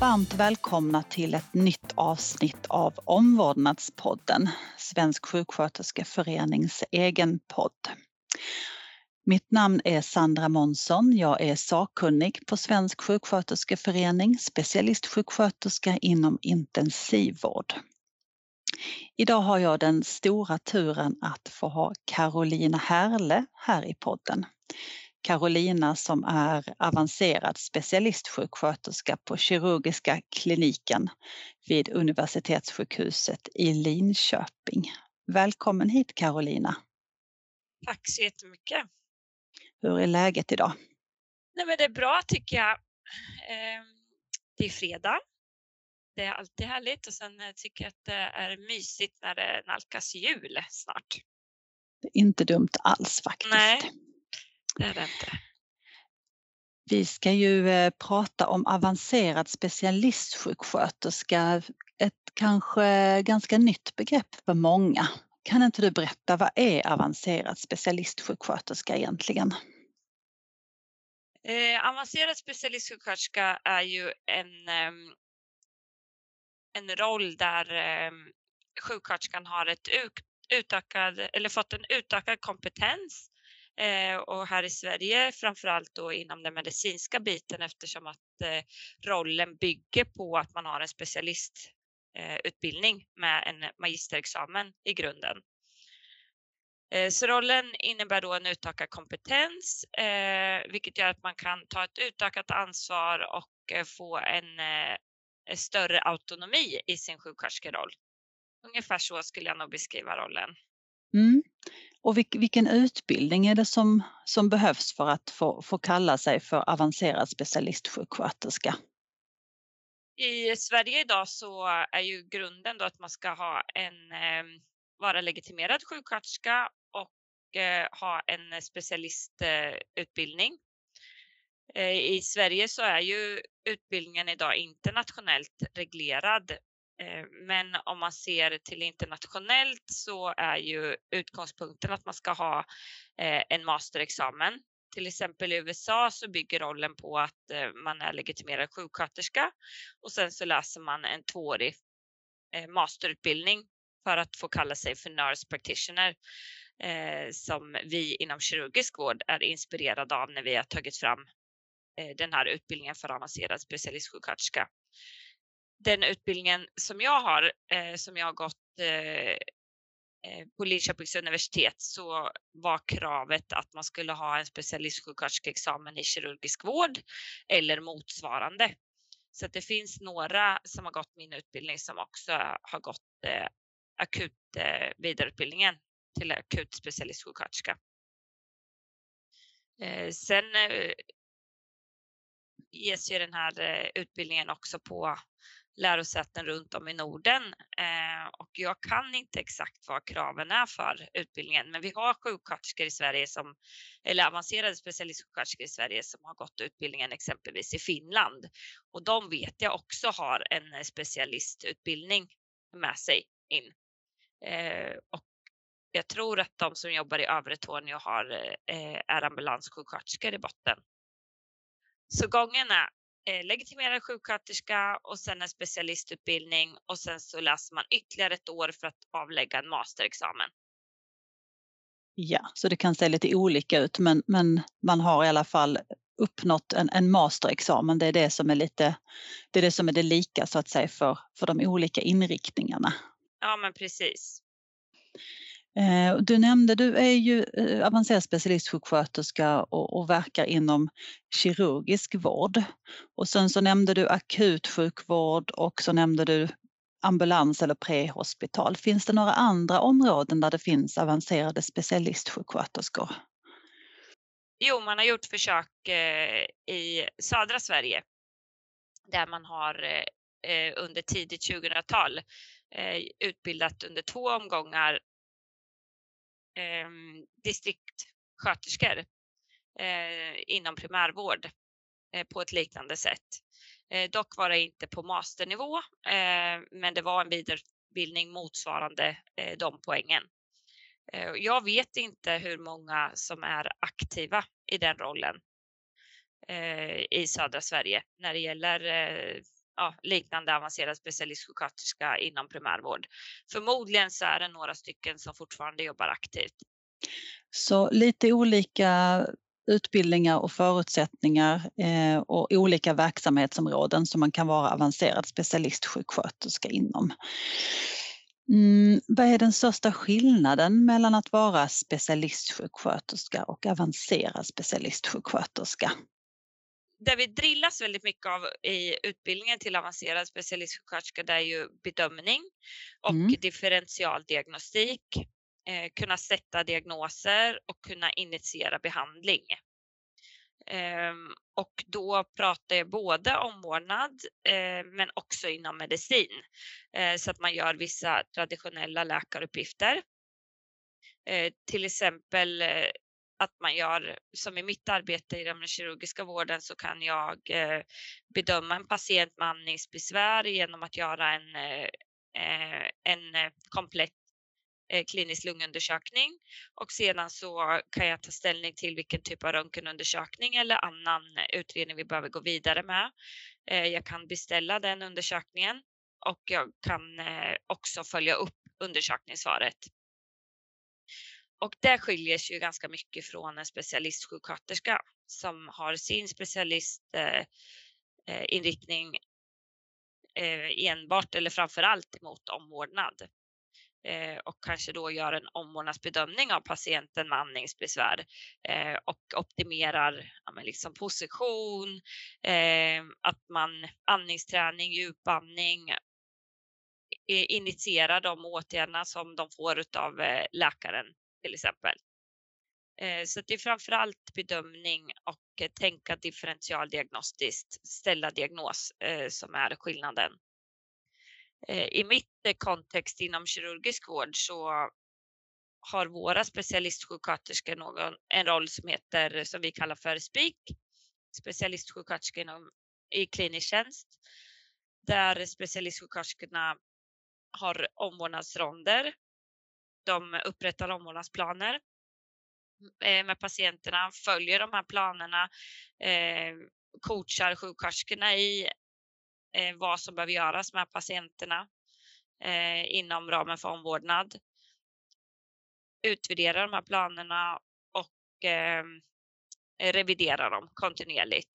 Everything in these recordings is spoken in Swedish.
varmt välkomna till ett nytt avsnitt av Omvårdnadspodden, Svensk sjuksköterskeförenings egen podd. Mitt namn är Sandra Månsson. Jag är sakkunnig på Svensk sjuksköterskeförening, specialistsjuksköterska inom intensivvård. Idag har jag den stora turen att få ha Carolina Herle här i podden. Carolina som är avancerad specialistsjuksköterska på kirurgiska kliniken vid Universitetssjukhuset i Linköping. Välkommen hit Carolina. Tack så jättemycket. Hur är läget idag? Nej, men det är bra tycker jag. Ehm, det är fredag. Det är alltid härligt och sen eh, tycker jag att det är mysigt när det nalkas jul snart. Det är inte dumt alls faktiskt. Nej, det är det inte. Vi ska ju eh, prata om avancerad specialistsjuksköterska, ett kanske ganska nytt begrepp för många. Kan inte du berätta, vad är avancerad specialistsjuksköterska egentligen? Eh, avancerad specialistsjuksköterska är ju en, eh, en roll där eh, sjuksköterskan har ett utökad, eller fått en utökad kompetens Eh, och här i Sverige framförallt då inom den medicinska biten eftersom att eh, rollen bygger på att man har en specialistutbildning eh, med en magisterexamen i grunden. Eh, så rollen innebär då en utökad kompetens, eh, vilket gör att man kan ta ett utökat ansvar och eh, få en, eh, en större autonomi i sin sjuksköterskeroll. Ungefär så skulle jag nog beskriva rollen. Mm. Och vilken utbildning är det som, som behövs för att få, få kalla sig för avancerad specialistsjuksköterska? I Sverige idag så är ju grunden då att man ska ha en, eh, vara legitimerad sjuksköterska och eh, ha en specialistutbildning. Eh, I Sverige så är ju utbildningen idag internationellt reglerad. Eh, men om man ser till internationellt så är ju utgångspunkten att man ska ha eh, en masterexamen. Till exempel i USA så bygger rollen på att eh, man är legitimerad sjuksköterska och sen så läser man en tvåårig masterutbildning för att få kalla sig för nurse practitioner som vi inom kirurgisk vård är inspirerade av när vi har tagit fram den här utbildningen för avancerad specialistsjuksköterska. Den utbildningen som jag har, eh, som jag har gått eh, eh, på Linköpings universitet så var kravet att man skulle ha en specialistsjuksköterskeexamen i kirurgisk vård eller motsvarande. Så det finns några som har gått min utbildning som också har gått eh, akut eh, vidareutbildningen till akut specialistsjuksköterska. Eh, sen eh, ges ju den här eh, utbildningen också på lärosäten runt om i Norden eh, och jag kan inte exakt vad kraven är för utbildningen, men vi har sjuksköterskor i Sverige som, eller avancerade specialistsjuksköterskor i Sverige som har gått utbildningen exempelvis i Finland och de vet jag också har en specialistutbildning med sig in. Eh, och jag tror att de som jobbar i övre Torneå har, eh, är ambulanssjuksköterskor i botten. Så gången är legitimerad sjuksköterska och sen en specialistutbildning och sen så läser man ytterligare ett år för att avlägga en masterexamen. Ja, så det kan se lite olika ut men, men man har i alla fall uppnått en, en masterexamen. Det är det som är lite, det är det som är det lika så att säga för, för de olika inriktningarna. Ja men precis. Eh, du nämnde, du är ju eh, avancerad specialistsjuksköterska och, och verkar inom kirurgisk vård. Och sen så nämnde du akutsjukvård och så nämnde du ambulans eller prehospital. Finns det några andra områden där det finns avancerade specialistsjuksköterskor? Jo, man har gjort försök eh, i södra Sverige där man har under tidigt 2000-tal utbildat under två omgångar eh, distriktsköterskor eh, inom primärvård eh, på ett liknande sätt. Eh, dock var det inte på masternivå, eh, men det var en vidareutbildning motsvarande eh, de poängen. Eh, jag vet inte hur många som är aktiva i den rollen eh, i södra Sverige när det gäller eh, ja, liknande avancerad specialistsjuksköterska inom primärvård. Förmodligen så är det några stycken som fortfarande jobbar aktivt. Så lite olika utbildningar och förutsättningar eh, och olika verksamhetsområden som man kan vara avancerad specialistsjuksköterska inom. Mm, vad är den största skillnaden mellan att vara specialistsjuksköterska och avancerad specialistsjuksköterska? Det vi drillas väldigt mycket av i utbildningen till avancerad specialistsjuksköterska det är ju bedömning och mm. differentialdiagnostik, eh, kunna sätta diagnoser och kunna initiera behandling. Ehm, och då pratar jag både omvårdnad eh, men också inom medicin eh, så att man gör vissa traditionella läkaruppgifter. Eh, till exempel att man gör, som i mitt arbete i den kirurgiska vården så kan jag eh, bedöma en patient med andningsbesvär genom att göra en, eh, eh, en komplett Eh, klinisk lungundersökning och sedan så kan jag ta ställning till vilken typ av röntgenundersökning eller annan utredning vi behöver gå vidare med. Eh, jag kan beställa den undersökningen och jag kan eh, också följa upp undersökningssvaret. Och det skiljer sig ju ganska mycket från en specialistsjuksköterska som har sin specialistinriktning eh, eh, eh, enbart eller framför allt mot omvårdnad. Och kanske då gör en omvårdnadsbedömning av patienten med andningsbesvär och optimerar ja, liksom position, eh, att man andningsträning, djupandning, initierar de åtgärderna som de får av läkaren till exempel. Eh, så det är framför allt bedömning och eh, tänka differentialdiagnostiskt, ställa diagnos eh, som är skillnaden. I mitt kontext inom kirurgisk vård så har våra specialistsjuksköterskor någon, en roll som heter, som vi kallar för SPIK, specialistsjuksköterska inom, i klinisk tjänst, där specialistsjuksköterskorna har omvårdnadsronder. De upprättar omvårdnadsplaner eh, med patienterna, följer de här planerna, coachar sjuksköterskorna i eh, vad som behöver göras med patienterna eh, inom ramen för omvårdnad. Utvärdera de här planerna och eh, revidera dem kontinuerligt.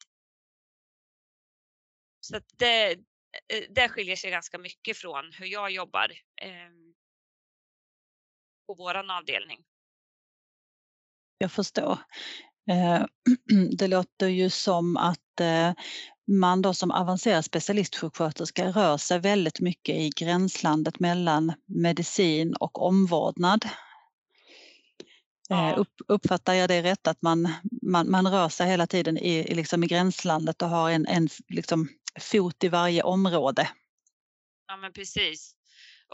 Så det, eh, det skiljer sig ganska mycket från hur jag jobbar eh, på våran avdelning. Jag förstår. Eh, det låter ju som att man då som avancerad specialistsjuksköterska rör sig väldigt mycket i gränslandet mellan medicin och omvårdnad. Ja. Eh, upp, uppfattar jag det rätt att man, man, man rör sig hela tiden i, liksom i gränslandet och har en, en liksom fot i varje område? Ja men precis.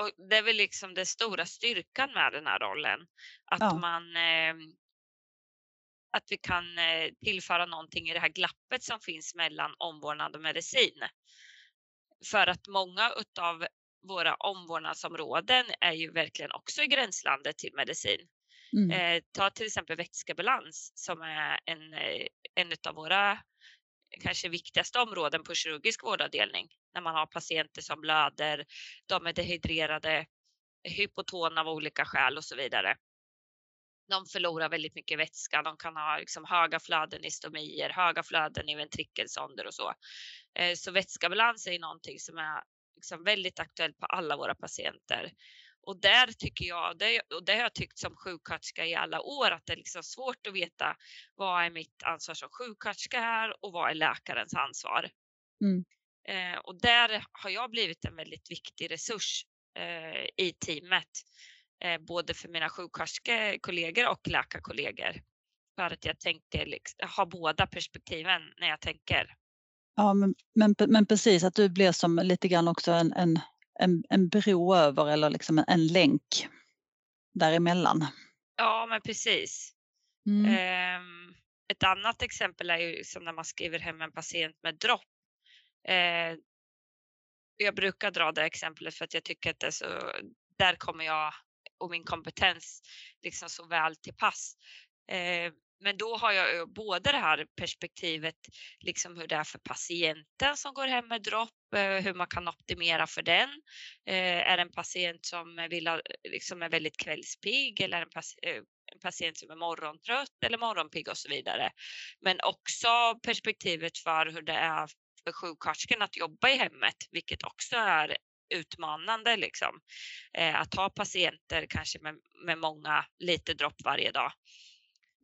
Och det är väl liksom den stora styrkan med den här rollen. Att ja. man eh, att vi kan eh, tillföra någonting i det här glappet som finns mellan omvårdnad och medicin. För att många utav våra omvårdnadsområden är ju verkligen också i gränslandet till medicin. Mm. Eh, ta till exempel vätskebalans som är en, eh, en av våra kanske viktigaste områden på kirurgisk vårdavdelning. När man har patienter som blöder, de är dehydrerade, hypotona av olika skäl och så vidare de förlorar väldigt mycket vätska. De kan ha liksom höga flöden i stomier, höga flöden i ventrikelsonder och så. Eh, så vätskebalans är någonting som är liksom väldigt aktuellt på alla våra patienter. Och där tycker jag, och det har jag tyckt som sjuksköterska i alla år, att det är liksom svårt att veta vad är mitt ansvar som sjuksköterska här och vad är läkarens ansvar. Mm. Eh, och där har jag blivit en väldigt viktig resurs eh, i teamet eh, både för mina sjuksköterskekollegor och läkarkollegor. För att jag tänker liksom, ha båda perspektiven när jag tänker. Ja, men, men, men precis att du blir som lite grann också en, en, en, en bro över eller liksom en, en länk däremellan. Ja, men precis. Mm. Eh, ett annat exempel är ju som när man skriver hem en patient med dropp. Eh, jag brukar dra det exemplet för att jag tycker att det så, där kommer jag och min kompetens liksom så väl till pass. Eh, men då har jag eh, både det här perspektivet, liksom hur det är för patienten som går hem med dropp, eh, hur man kan optimera för den. Eh, är det en patient som vill ha, liksom är väldigt kvällspigg eller en, en patient som är morgontrött eller morgonpigg och så vidare. Men också perspektivet för hur det är för sjuksköterskan att jobba i hemmet, vilket också är utmanande liksom. att ha patienter kanske med, med många liter dropp varje dag.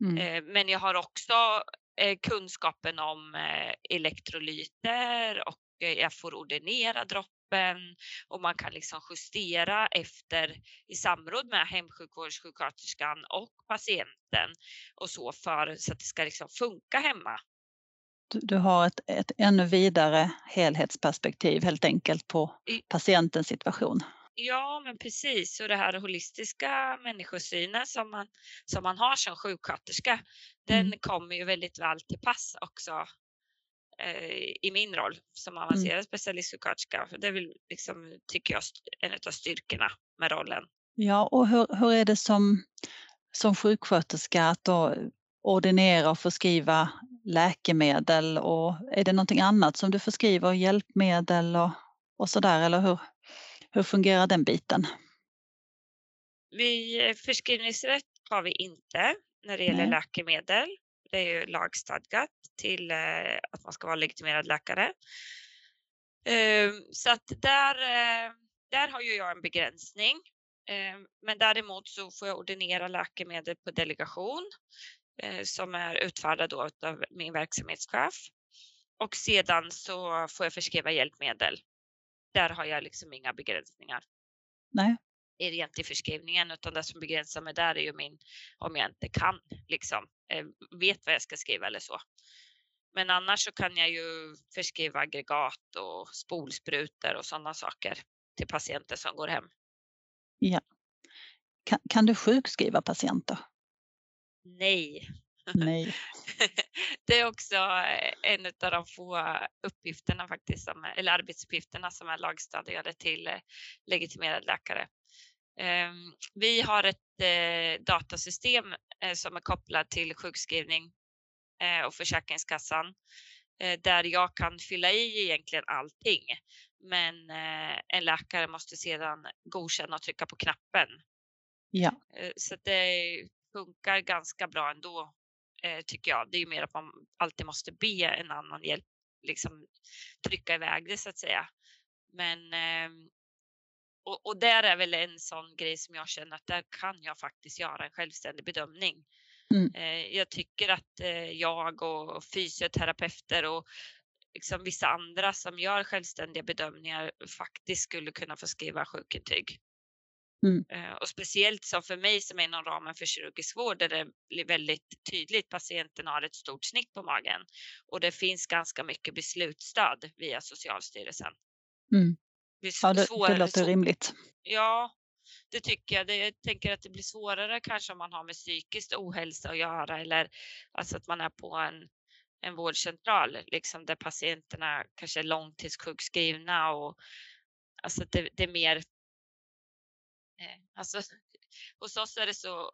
Mm. Eh, men jag har också eh, kunskapen om eh, elektrolyter och jag får ordinera droppen och man kan liksom justera efter i samråd med hemsjukvårdssjuksköterskan och patienten och så för så att det ska liksom funka hemma. Du, du har ett, ett ännu vidare helhetsperspektiv helt enkelt på patientens situation. Ja, men precis. Och det här holistiska människosynen som man, som man har som sjuksköterska, den mm. kommer ju väldigt väl till pass också eh, i min roll som mm. avancerad mm. specialistsjuksköterska. Det är väl liksom, tycker jag, en av styrkorna med rollen. Ja, och hur, hur är det som, som sjuksköterska att då ordinera och förskriva läkemedel och är det någonting annat som du förskriver, hjälpmedel och, och sådär eller hur? Hur fungerar den biten? Vi, eh, förskrivningsrätt har vi inte när det gäller Nej. läkemedel. Det är ju lagstadgat till eh, att man ska vara legitimerad läkare. Ehm, så att där, eh, där har ju jag en begränsning. Ehm, men däremot så får jag ordinera läkemedel på delegation som är utfärdad av min verksamhetschef. Och sedan så får jag förskriva hjälpmedel där har jag liksom inga begränsningar. Nej. Rent i förskrivningen, utan det som begränsar mig där är ju min, om jag inte kan, liksom, eh, vet vad jag ska skriva eller så. Men annars så kan jag ju förskriva aggregat och spolsprutor och sådana saker till patienter som går hem. Ja. Kan, kan du sjukskriva patienter? Nej, Nej. det är också eh, en av de få uppgifterna faktiskt, som, eller arbetsuppgifterna som är lagstadgade till eh, legitimerad läkare. Ehm, vi har ett eh, datasystem som är kopplat till sjukskrivning och Försäkringskassan där jag kan fylla i egentligen allting. Men en läkare måste sedan godkänna och trycka på knappen. Ja. Så det funkar ganska bra ändå eh, tycker jag. Det är ju mer att man alltid måste be en annan hjälp, liksom trycka iväg det så att säga. Men eh, och, och där är väl en sån grej som jag känner att där kan jag faktiskt göra en självständig bedömning. Mm. Eh, jag tycker att eh, jag och fysioterapeuter och liksom vissa andra som gör självständiga bedömningar faktiskt skulle kunna få skriva sjukintyg. Mm. Eh, och speciellt som för mig som är inom ramen för kirurgisk vård där det blir väldigt tydligt patienten har ett stort snitt på magen och det finns ganska mycket beslutsstöd via Socialstyrelsen. Mm. Ja, det, det låter rimligt. Ja, det tycker jag. Det, jag tänker att det blir svårare kanske om man har med psykisk ohälsa att göra eller alltså att man är på en, en vårdcentral liksom där patienterna kanske är långtidssjukskrivna och alltså det, det är mer alltså, hos oss är det så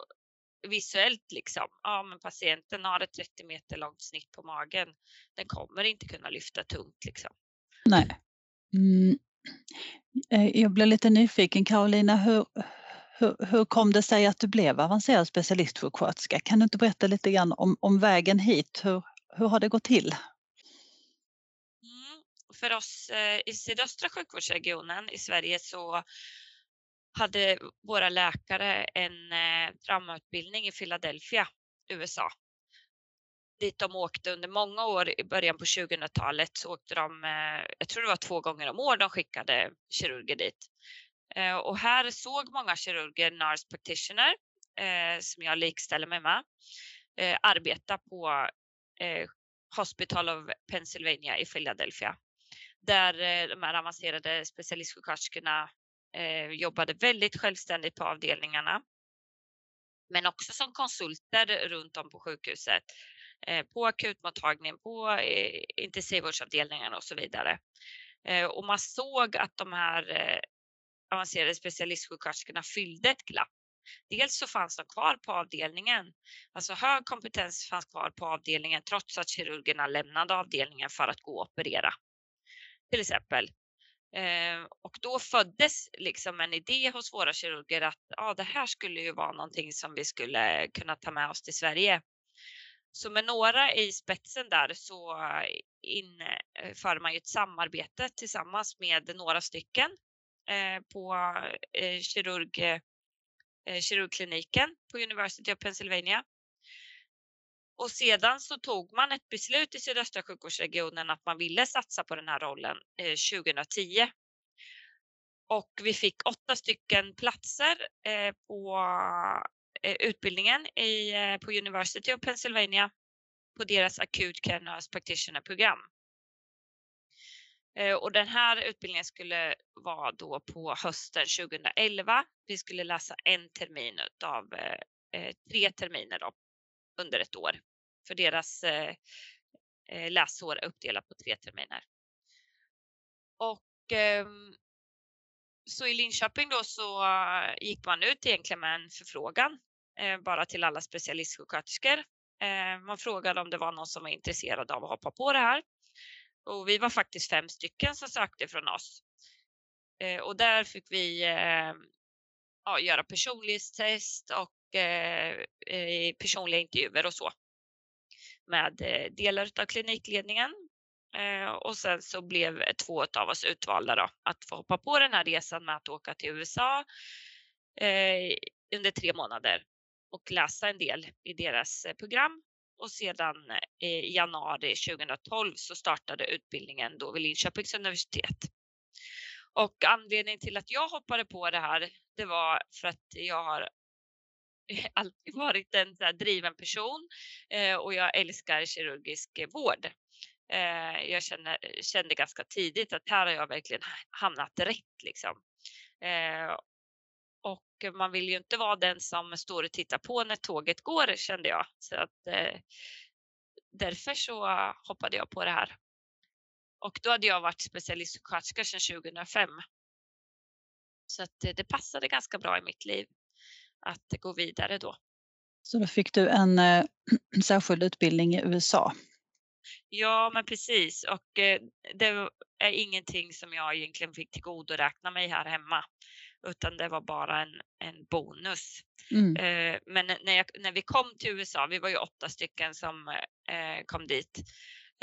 visuellt liksom. Ja, men patienten har ett 30 meter långt snitt på magen. Den kommer inte kunna lyfta tungt liksom. Nej. Mm. Eh, jag blev lite nyfiken Karolina, hur, hur, hur, kom det sig att du blev avancerad specialistsjuksköterska? Kan du inte berätta lite grann om, om vägen hit? Hur, hur har det gått till? Mm. För oss eh, i sydöstra sjukvårdsregionen i Sverige så hade våra läkare en eh, traumautbildning i Philadelphia, USA. Dit de åkte under många år i början på 2000-talet så åkte de, eh, jag tror det var två gånger om år de skickade kirurger dit. Eh, och här såg många kirurger nurse practitioner, eh, som jag likställer mig med, eh, arbeta på eh, Hospital of Pennsylvania i Philadelphia där eh, de här avancerade specialistsjuksköterskorna eh, jobbade väldigt självständigt på avdelningarna. Men också som konsulter runt om på sjukhuset, eh, på akutmottagningen, på eh, intensivvårdsavdelningarna och så vidare. Eh, och man såg att de här eh, avancerade specialistsjuksköterskorna fyllde ett glapp Dels så fanns de kvar på avdelningen, alltså hög kompetens fanns kvar på avdelningen trots att kirurgerna lämnade avdelningen för att gå och operera. Till exempel. Eh, och då föddes liksom en idé hos våra kirurger att ah, det här skulle ju vara någonting som vi skulle kunna ta med oss till Sverige. Så med några i spetsen där så eh, inför eh, man ju ett samarbete tillsammans med några stycken eh, på eh, kirurg, eh, kirurgkliniken på University of Pennsylvania. Och sedan så tog man ett beslut i sydöstra sjukvårdsregionen att man ville satsa på den här rollen eh, 2010. Och vi fick åtta stycken platser eh, på eh, utbildningen på University of Pennsylvania på deras Acute Care Nurse Practitioner-program. Och den här utbildningen skulle vara då på hösten 2011. Vi skulle läsa en termin av eh, tre terminer då, under ett år. För deras eh, eh, läsår är uppdelat på tre terminer. Och ehm, så i Linköping då så eh, gick man ut egentligen med en förfrågan bara till alla specialistsjuksköterskor. Man frågade om det var någon som var intresserad av att hoppa på det här. Och vi var faktiskt fem stycken som sökte från oss. Eh, och där fick vi eh, ja, göra personlighetstest och Eh, personliga intervjuer och så med eh, delar av klinikledningen. Eh, och sen så blev två av oss utvalda då, att få hoppa på den här resan med att åka till USA under tre månader och läsa en del i deras program och sedan i januari 2012 så startade utbildningen då vid Linköpings universitet. Och anledningen till att jag hoppade på det här, det var för att jag har alltid varit en så driven person eh, och jag älskar kirurgisk vård. Eh, jag känner, kände ganska tidigt att här har jag verkligen hamnat rätt liksom. Eh, och man vill ju inte vara den som står och tittar på när tåget går kände jag. Så att, eh, därför så hoppade jag på det här. Och då hade jag varit specialistsjuksköterska sedan 2005. Så att eh, det passade ganska bra i mitt liv att gå vidare då. Så då fick du en eh, särskild utbildning i USA? Ja, men precis. Och eh, det är ingenting som jag egentligen fick tillgodoräkna mig här hemma utan det var bara en, en bonus. Mm. Eh, men när, jag, när vi kom till USA, vi var ju åtta stycken som kom dit.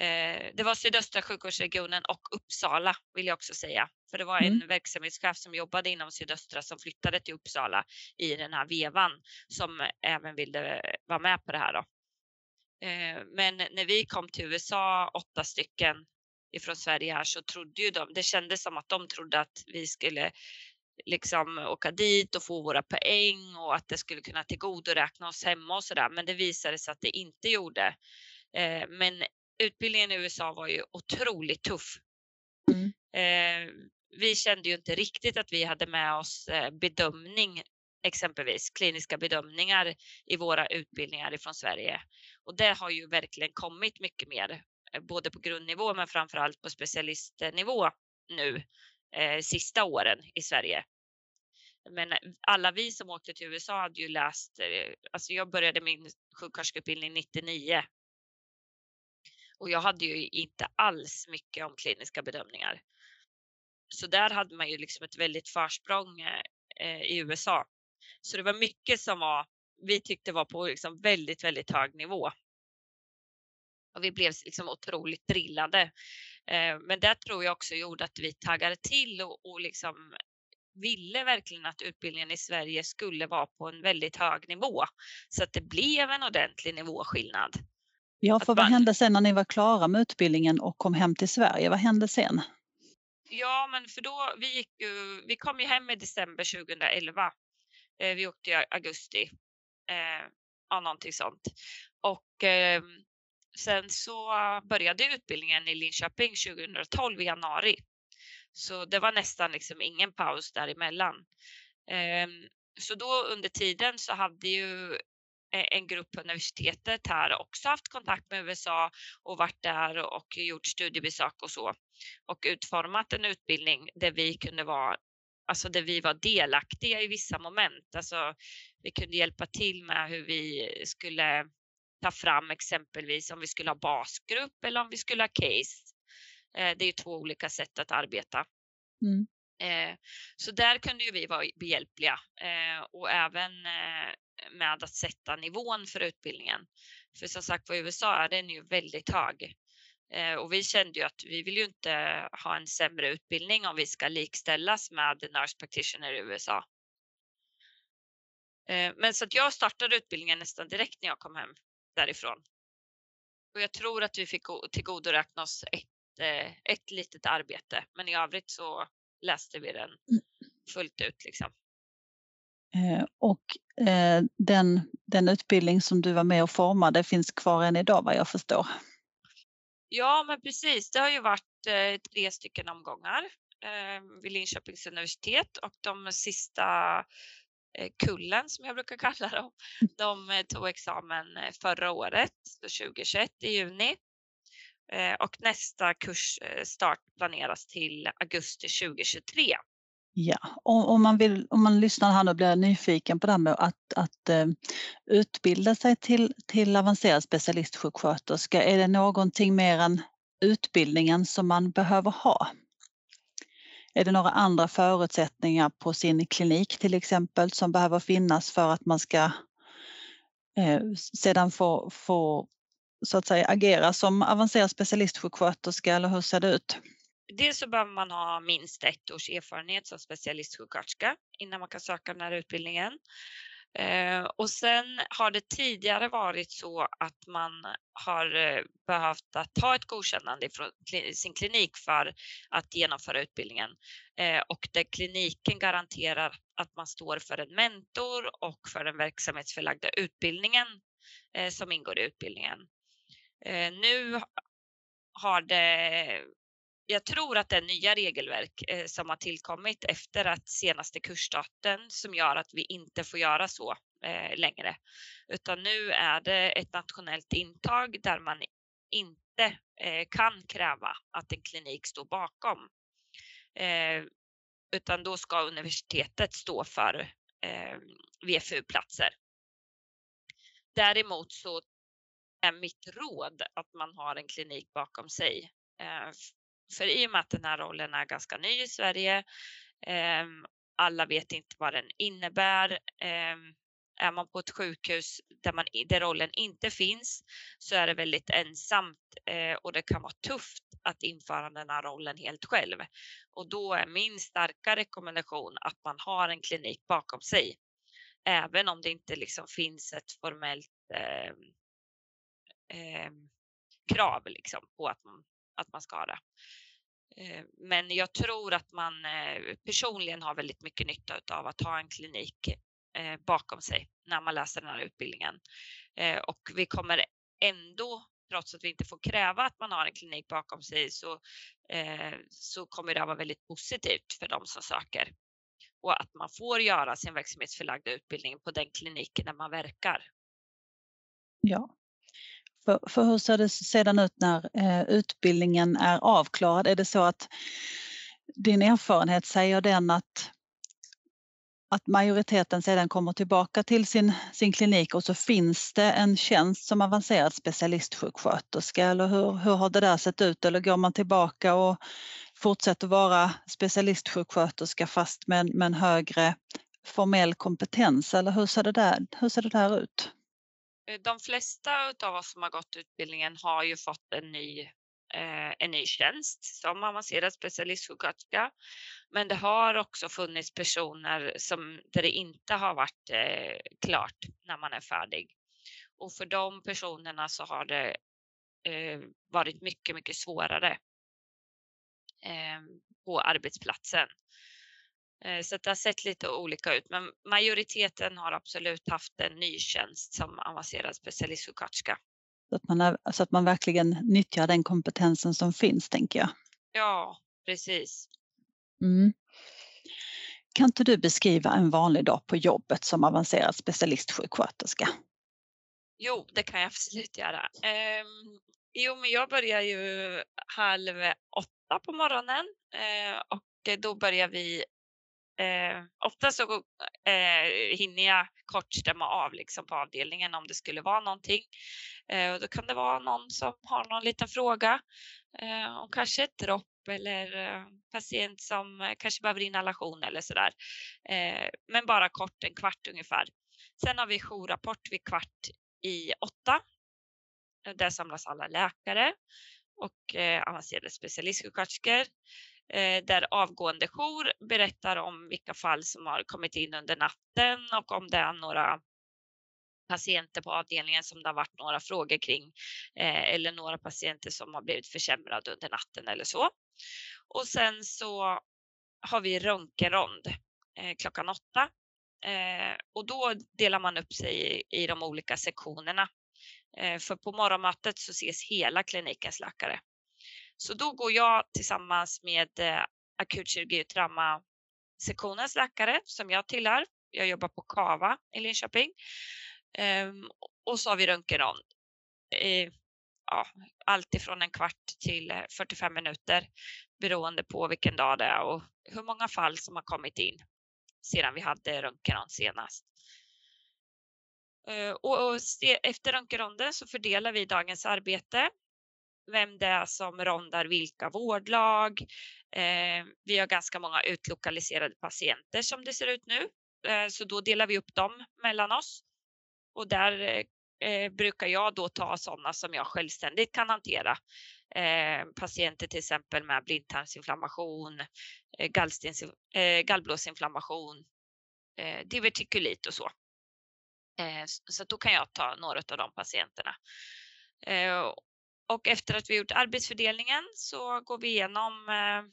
Eh, det var sydöstra sjukvårdsregionen och Uppsala vill jag också säga. För det var en mm. verksamhetschef som jobbade inom sydöstra som flyttade till Uppsala i den här vevan som även ville vara med på det här. Då. Eh, men när vi kom till USA, åtta stycken ifrån Sverige här, så trodde ju de, det kändes som att de trodde att vi skulle liksom åka dit och få våra poäng och att det skulle kunna tillgodoräkna oss hemma och sådär. Men det visade sig att det inte gjorde. Eh, men utbildningen i USA var ju otroligt tuff. Mm. Eh, vi kände ju inte riktigt att vi hade med oss eh, bedömning exempelvis kliniska bedömningar i våra utbildningar ifrån Sverige. Och det har ju verkligen kommit mycket mer, både på grundnivå men framförallt på specialistnivå nu eh, sista åren i Sverige. Men alla vi som åkte till USA hade ju läst, eh, alltså jag började min sjuksköterskeutbildning 99. Och jag hade ju inte alls mycket om kliniska bedömningar. Så där hade man ju liksom ett väldigt försprång eh, i USA. Så det var mycket som var, vi tyckte var på liksom väldigt, väldigt hög nivå. Och vi blev liksom otroligt drillade. Eh, men det tror jag också gjorde att vi taggade till och, och liksom ville verkligen att utbildningen i Sverige skulle vara på en väldigt hög nivå så att det blev en ordentlig nivåskillnad. Ja, för vad hände sen när ni var klara med utbildningen och kom hem till Sverige? Vad hände sen? Ja, men för då, vi, gick ju, vi kom ju hem i december 2011. Eh, vi åkte i augusti, eh, ja, någonting sånt. Och eh, sen så började utbildningen i Linköping 2012 i januari. Så det var nästan liksom ingen paus däremellan. Ehm, så då under tiden så hade ju en grupp på universitetet här också haft kontakt med USA och varit där och gjort studiebesök och så och utformat en utbildning där vi kunde vara alltså där vi var delaktiga i vissa moment. Alltså, vi kunde hjälpa till med hur vi skulle ta fram exempelvis om vi skulle ha basgrupp eller om vi skulle ha case. Det är två olika sätt att arbeta. Mm. Så där kunde ju vi vara behjälpliga eh, och även med att sätta nivån för utbildningen. För som sagt var USA är den ju väldigt hög. Eh, och vi kände ju att vi vill ju inte ha en sämre utbildning om vi ska likställas med nurse practitioner i USA. Eh, men så att jag startade utbildningen nästan direkt när jag kom hem därifrån. Och jag tror att vi fick tillgodoräkna oss ett, eh, ett litet arbete, men i övrigt så läste vi den fullt ut. Liksom. Eh, och eh, den, den utbildning som du var med och formade finns kvar än idag vad jag förstår? Ja, men precis. Det har ju varit eh, tre stycken omgångar eh, vid Linköpings universitet och de sista kullen som jag brukar kalla dem. De eh, tog examen förra året, 2021 i juni. Och nästa kursstart planeras till augusti 2023. Ja, om, om man, vill, om man lyssnar här nu och blir nyfiken på det här med att, att uh, utbilda sig till, till avancerad specialistsjuksköterska, är det någonting mer än utbildningen som man behöver ha? Är det några andra förutsättningar på sin klinik till exempel som behöver finnas för att man ska eh, sedan få, få så att säga agera som avancerad specialistsjuksköterska eller hur ser det ut? Dels så behöver man ha minst ett års erfarenhet som specialistsjuksköterska innan man kan söka den här utbildningen. Eh, och sen har det tidigare varit så att man har eh, behövt att ta ett godkännande från sin klinik för att genomföra utbildningen eh, och där kliniken garanterar att man står för en mentor och för den verksamhetsförlagda utbildningen som ingår i utbildningen. Nu har det jag tror att det är nya regelverk eh, som har tillkommit efter att senaste kursstarten som gör att vi inte får göra så eh, längre. Utan nu är det ett nationellt intag där man inte eh, kan kräva att en klinik står bakom. Eh, utan då ska universitetet stå för eh, VFU-platser. Däremot så är mitt råd att man har en klinik bakom sig eh, för i och med att den här rollen är ganska ny i Sverige, ehm, alla vet inte vad den innebär. Ehm, är man på ett sjukhus där, man, där rollen inte finns så är det väldigt ensamt eh, och det kan vara tufft att införa den här rollen helt själv. Och då är min starka rekommendation att man har en klinik bakom sig. Även om det inte liksom finns ett formellt eh, eh, krav liksom på att man, att man ska ha det. Eh, men jag tror att man eh, personligen har väldigt mycket nytta av att ha en klinik eh, bakom sig när man läser den här utbildningen. Och vi kommer ändå, trots att vi inte får kräva att man har en klinik bakom sig, så, så kommer det att vara väldigt positivt för de som söker. Och att man får göra sin verksamhetsförlagda utbildning på den kliniken där man verkar. Ja, för, för hur ser det sedan ut när eh, utbildningen är avklarad? Är det så att din erfarenhet säger den att, att majoriteten sedan kommer tillbaka till sin, sin klinik och så finns det en tjänst som avancerad specialistsjuksköterska eller hur, hur har det där sett ut? Eller går man tillbaka och fortsätter vara specialistsjuksköterska fast med, med en högre formell kompetens eller hur ser det där, hur ser det där ut? Eh, de flesta av oss som har gått utbildningen har ju fått en ny, eh, en ny tjänst som avancerad specialistsjuksköterska. Men det har också funnits personer som, där det inte har varit eh, klart när man är färdig. Och för de personerna så har det eh, varit mycket, mycket svårare eh, på arbetsplatsen. Eh, så det har sett lite olika ut, men majoriteten har absolut haft en ny tjänst som avancerad specialistsjuksköterska. Så att, man är, så att man verkligen nyttjar den kompetensen som finns, tänker jag. Ja, precis. Mm. Kan inte du beskriva en vanlig dag på jobbet som avancerad specialistsjuksköterska? Jo, det kan jag absolut göra. Um, jo, men jag börjar ju halv åtta på morgonen uh, och då börjar vi Eh, ofta så eh, hinner jag kort stämma av liksom på avdelningen om det skulle vara någonting. Eh, och då kan det vara någon som har någon liten fråga eh, om kanske ett dropp eller eh, patient som eh, kanske behöver inhalation eller sådär. Eh, men bara kort, en kvart ungefär. Sen har vi jourrapport vid kvart i åtta. Eh, där samlas alla läkare och eh, avancerade specialistsjuksköterskor Eh, där avgående jour berättar om vilka fall som har kommit in under natten och om det är några patienter på avdelningen som det har varit några frågor kring eh, eller några patienter som har blivit försämrade under natten eller så. Och sen så har vi röntgenrond eh, klockan åtta eh, och då delar man upp sig i, i de olika sektionerna. Eh, för på morgonmötet så ses hela klinikens läkare. Så då går jag tillsammans med eh, akutkirurgi och trauma sektionens läkare som jag tillhör. Jag jobbar på Kava i Linköping Ehm, och så har vi röntgenrond. Ja, allt ifrån en kvart till eh, 45 minuter beroende på vilken dag det är och hur många fall som har kommit in sedan vi hade röntgenrond senast. Eh, och efter röntgenronden så fördelar vi dagens arbete. Vem det är som rondar vilka vårdlag. Eh, vi har ganska många utlokaliserade patienter som det ser ut nu, eh, så då delar vi upp dem mellan oss. Och där eh, brukar jag då ta sådana som jag självständigt kan hantera. Eh, patienter till exempel med blindtarmsinflammation, eh, eh, gallblåsinflammation, eh, divertikulit och så. Eh, så då kan jag ta några av de patienterna. Eh, och efter att vi gjort arbetsfördelningen så går vi igenom eh,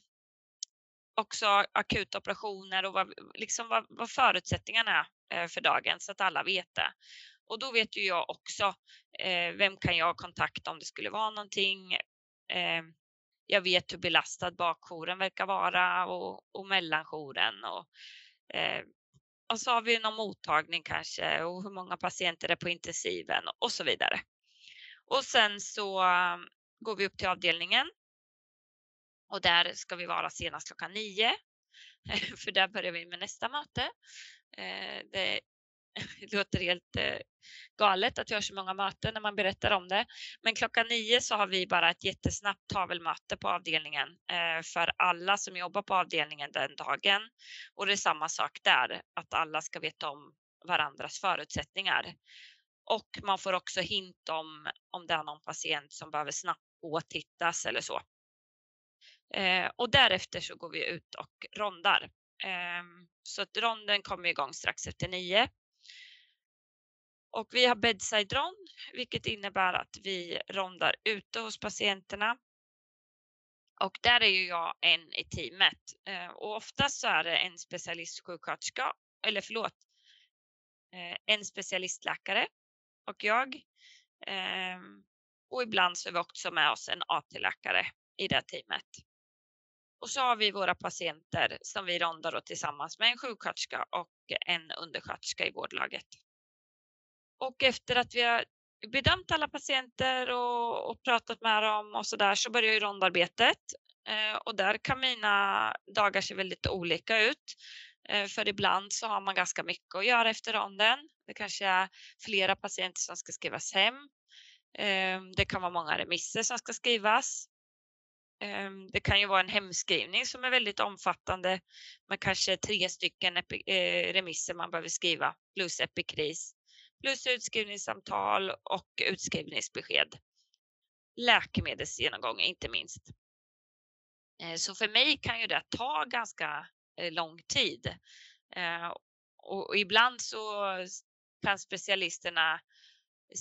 också akuta operationer och vad, liksom vad, vad förutsättningarna är eh, för dagen så att alla vet det. Och då vet ju jag också eh, vem kan jag kontakta om det skulle vara någonting. Eh, jag vet hur belastad bakjouren verkar vara och, och mellanjouren. Och, eh, och så har vi någon mottagning kanske och hur många patienter är på intensiven och så vidare. Och sen så um, går vi upp till avdelningen. Och där ska vi vara senast klockan nio. För där börjar vi med nästa möte. Eh, det låter helt eh, galet att vi har så många möten när man berättar om det. Men klockan nio så har vi bara ett jättesnabbt tavelmöte på avdelningen eh, för alla som jobbar på avdelningen den dagen. Och det är samma sak där, att alla ska veta om varandras förutsättningar. Och man får också hint om om det är någon patient som behöver snabbt åtittas eller så. Eh, och därefter så går vi ut och rondar. Ehm, så att ronden kommer igång strax efter nio och vi har bedside rond, vilket innebär att vi rondar ute hos patienterna. Och där är ju jag en i teamet eh, och oftast så är det en specialistsjuksköterska, eller förlåt, eh, en specialistläkare och jag. Ehm, och ibland så är vi också med oss en AT-läkare i det teamet. Och så har vi våra patienter som vi rondar tillsammans med en sjuksköterska och en undersköterska i vårdlaget. Och efter att vi har bedömt alla patienter och, och pratat med dem och så där så börjar ju rondarbetet. Eh, och där kan mina dagar se väldigt olika ut. Eh, för ibland så har man ganska mycket att göra efter ronden. Det kanske är flera patienter som ska skrivas hem. Ehm, det kan vara många remisser som ska skrivas. Ehm, det kan ju vara en hemskrivning som är väldigt omfattande med kanske tre stycken eh, remisser man behöver skriva plus epikris plus utskrivningssamtal och utskrivningsbesked. Läkemedelsgenomgång inte minst. Eh, så för mig kan ju det ta ganska lång tid. Eh, och ibland så kan specialisterna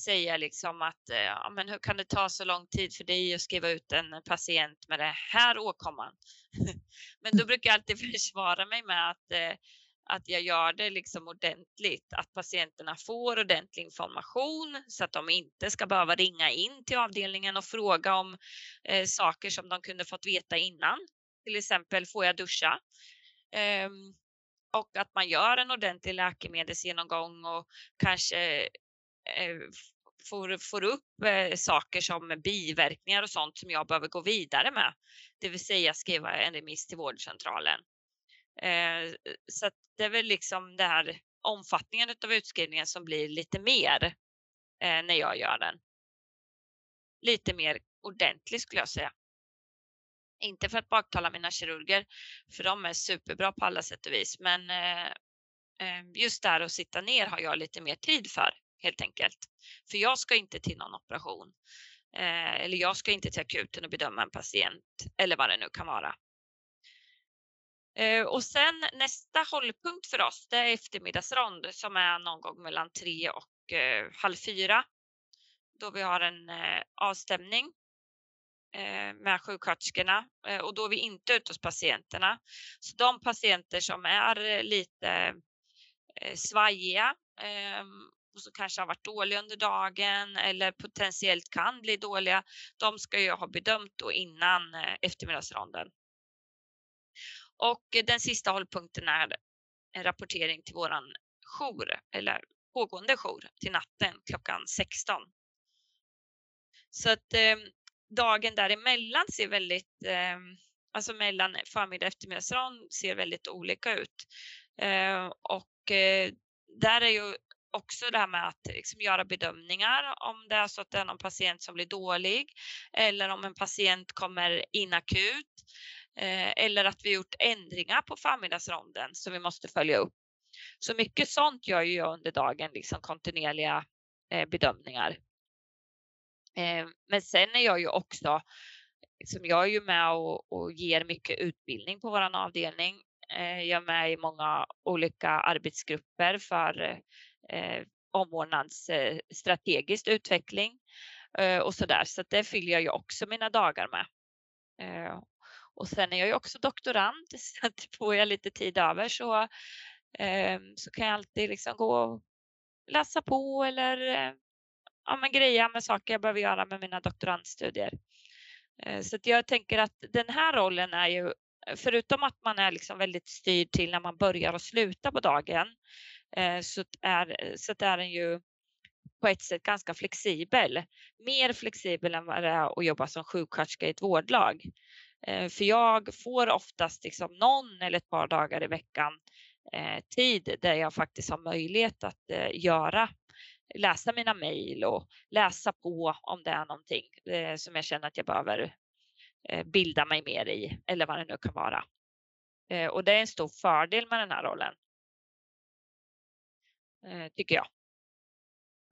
säga liksom att ja, men hur kan det ta så lång tid för dig att skriva ut en patient med det här åkomman? men då brukar jag alltid försvara mig med att att jag gör det liksom ordentligt, att patienterna får ordentlig information så att de inte ska behöva ringa in till avdelningen och fråga om eh, saker som de kunde fått veta innan. Till exempel, får jag duscha? Ehm, och att man gör en ordentlig läkemedelsgenomgång och kanske eh, får, får upp eh, saker som biverkningar och sånt som jag behöver gå vidare med. Det vill säga skriva en remiss till vårdcentralen. Eh, så det är väl liksom det här omfattningen av utskrivningen som blir lite mer eh, när jag gör den. Lite mer ordentlig skulle jag säga. Inte för att baktala mina kirurger, för de är superbra på alla sätt och vis, men eh, eh, just där att sitta ner har jag lite mer tid för helt enkelt. För jag ska inte till någon operation. Eh, eller jag ska inte till akuten och bedöma en patient eller vad det nu kan vara. Och sen nästa hållpunkt för oss, det är eftermiddagsrond som är någon gång mellan tre och halv fyra. Då vi har en avstämning Eh, med sjuksköterskorna eh, och då är vi inte ute hos patienterna. Så de patienter som är eh, lite svajiga ehm, och som kanske har varit dåliga under dagen eller potentiellt kan bli dåliga, de ska ju ha bedömt då innan eftermiddagsronden. Och den sista hållpunkten är en rapportering till våran jour eller pågående jour till natten klockan 16. Så att ehm, dagen däremellan ser väldigt, eh, alltså mellan förmiddag och eftermiddagsrond ser väldigt olika ut. Eh, och eh, där är ju också det här med att liksom göra bedömningar om det är så att det är någon patient som blir dålig eller om en patient kommer in akut Eh, eller att vi gjort ändringar på förmiddagsronden som vi måste följa upp. Så mycket sånt gör jag under dagen, liksom kontinuerliga eh, bedömningar. Eh, men sen är jag ju också, liksom jag är ju med och, och ger mycket utbildning på våran avdelning. Eh, jag är med i många olika arbetsgrupper för eh, omvårdnadsstrategisk eh, utveckling och så där. Så det fyller jag ju också mina dagar med. Och sen är jag ju också doktorand så att får jag lite tid över så, så kan jag alltid liksom gå och läsa på eller ja, men greja med saker jag behöver göra med mina doktorandstudier. Eh, så att jag tänker att den här rollen är ju, förutom att man är liksom väldigt styrd till när man börjar och slutar på dagen, eh, så, är, så är den ju på ett sätt ganska flexibel. Mer flexibel än vad det är att jobba som sjuksköterska i ett vårdlag. Eh, för jag får oftast liksom någon eller ett par dagar i veckan tid där jag faktiskt har möjlighet att göra läsa mina mejl och läsa på om det är någonting eh, som jag känner att jag behöver eh, bilda mig mer i eller vad det nu kan vara. Eh, och det är en stor fördel med den här rollen. Tycker jag.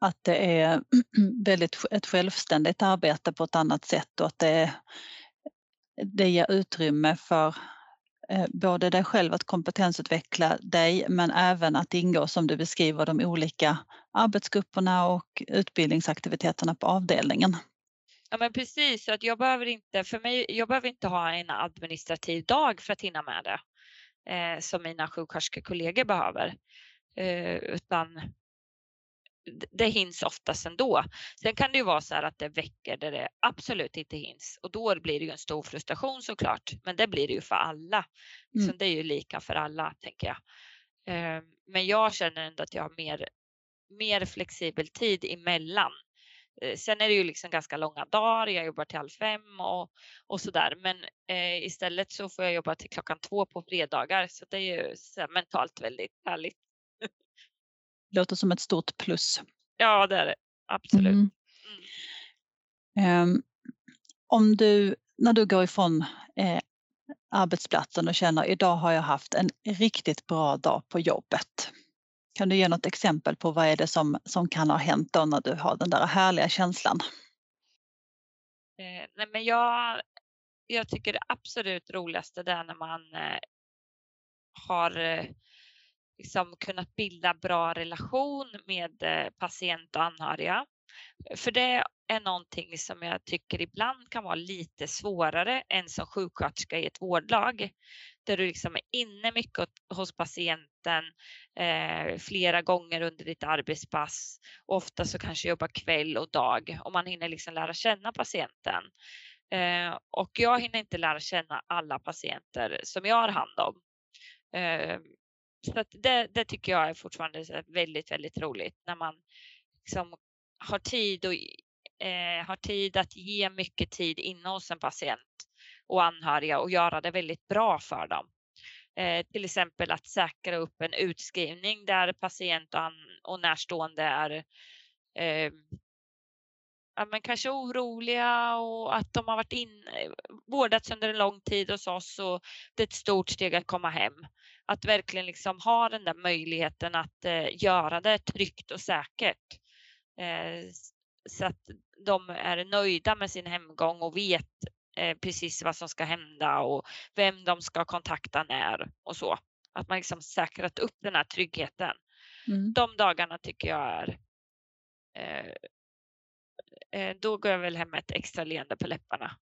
Att det är väldigt ett självständigt arbete på ett annat sätt och att det det ger utrymme för Eh, både dig själv att kompetensutveckla dig men även att ingå som du beskriver de olika arbetsgrupperna och utbildningsaktiviteterna på avdelningen. Ja men precis, så att jag behöver inte, för mig, jag behöver inte ha en administrativ dag för att hinna med det eh, som mina sjuksköterskekollegor behöver. Eh, utan det hinns oftast ändå. Sen kan det ju vara så här att det veckor där det absolut inte hinns och då blir det ju en stor frustration såklart. Men det blir det ju för alla. Mm. Så det är ju lika för alla tänker jag. Ehm, men jag känner ändå att jag har mer, mer flexibel tid emellan. Eh, sen är det ju liksom ganska långa dagar. Jag jobbar till halv fem och, och så där. Men eh, istället så får jag jobba till klockan två på fredagar. Så det är ju mentalt väldigt härligt låter som ett stort plus. Ja, det är det. Absolut. Mm. Mm. Um, om du, när du går ifrån eh, arbetsplatsen och känner idag har jag haft en riktigt bra dag på jobbet. Kan du ge något exempel på vad är det som, som kan ha hänt då när du har den där härliga känslan? Eh, nej men jag, jag tycker det absolut roligaste det är när man eh, har eh, liksom kunnat bilda bra relation med eh, patient och anhöriga. För det är någonting som jag tycker ibland kan vara lite svårare än som sjuksköterska i ett vårdlag. Där du liksom är inne mycket hos patienten eh, flera gånger under ditt arbetspass. Ofta så kanske jobbar kväll och dag och man hinner liksom lära känna patienten. Eh, och jag hinner inte lära känna alla patienter som jag har hand om. Eh, så det, det, tycker jag är fortfarande väldigt, väldigt roligt när man liksom har tid och eh, har tid att ge mycket tid inne hos en patient och anhöriga och göra det väldigt bra för dem. Eh, till exempel att säkra upp en utskrivning där patient och närstående är eh, ja, men kanske oroliga och att de har varit in, eh, vårdats under en lång tid hos oss och det är ett stort steg att komma hem. Att verkligen liksom ha den där möjligheten att eh, göra det tryggt och säkert. Eh, så att de är nöjda med sin hemgång och vet eh, precis vad som ska hända och vem de ska kontakta när och så. Att man liksom säkrat upp den här tryggheten. Mm. De dagarna tycker jag är eh, eh, då går jag väl hem med ett extra leende på läpparna.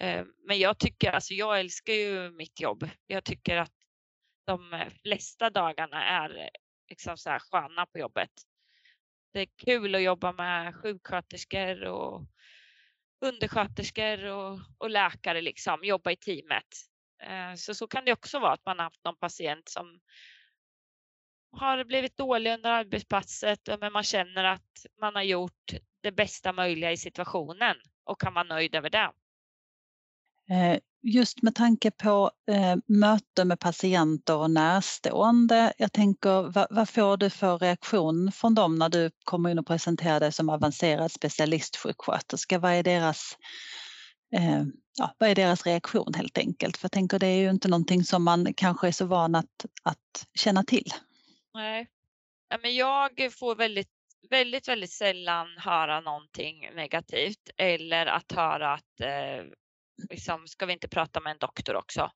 Eh, men jag tycker, alltså jag älskar ju mitt jobb. Jag tycker att de eh, flesta dagarna är eh, liksom så här sköna på jobbet. Det är kul att jobba med sjuksköterskor och undersköterskor och, och läkare, liksom, jobba i teamet. Eh, så, så kan det också vara att man har haft någon patient som har blivit dålig under arbetspasset men man känner att man har gjort det bästa möjliga i situationen och kan vara nöjd över det. Just med tanke på eh, möte med patienter och närstående, jag tänker vad, vad, får du för reaktion från dem när du kommer in och presenterar dig som avancerad specialistsjuksköterska? Vad är deras eh, ja, vad är deras reaktion helt enkelt? För jag tänker det är ju inte någonting som man kanske är så van att, att känna till. Nej, men jag får väldigt, väldigt, väldigt sällan höra någonting negativt eller att höra att eh, liksom, ska vi inte prata med en doktor också?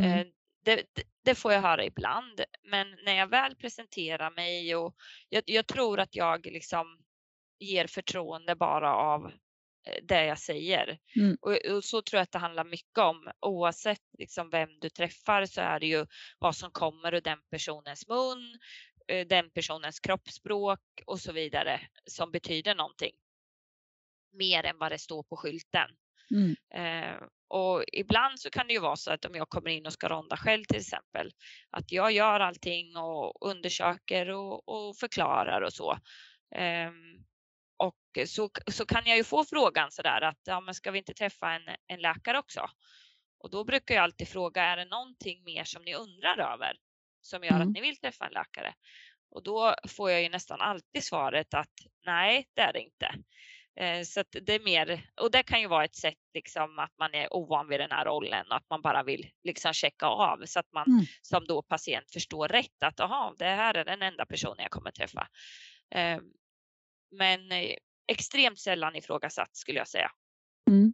Mm. Eh, det, det, får jag höra ibland, men när jag väl presenterar mig och jag, jag tror att jag liksom ger förtroende bara av eh, det jag säger. Mm. Och, och, så tror jag att det handlar mycket om. Oavsett liksom vem du träffar så är det ju vad som kommer ur den personens mun, eh, den personens kroppsspråk och så vidare som betyder någonting. Mer än vad det står på skylten. Mm. Eh, och ibland så kan det ju vara så att om jag kommer in och ska ronda själv till exempel, att jag gör allting och undersöker och, och förklarar och så. Eh, och så, så kan jag ju få frågan så där att ja, men ska vi inte träffa en, en läkare också? Och då brukar jag alltid fråga, är det någonting mer som ni undrar över som gör mm. att ni vill träffa en läkare? Och då får jag ju nästan alltid svaret att nej, det är det inte. Eh, så det är mer, och det kan ju vara ett sätt liksom att man är ovan vid den här rollen och att man bara vill liksom checka av så att man mm. som då patient förstår rätt att aha, det här är den enda personen jag kommer träffa. Eh, men eh, extremt sällan ifrågasatt skulle jag säga. Mm.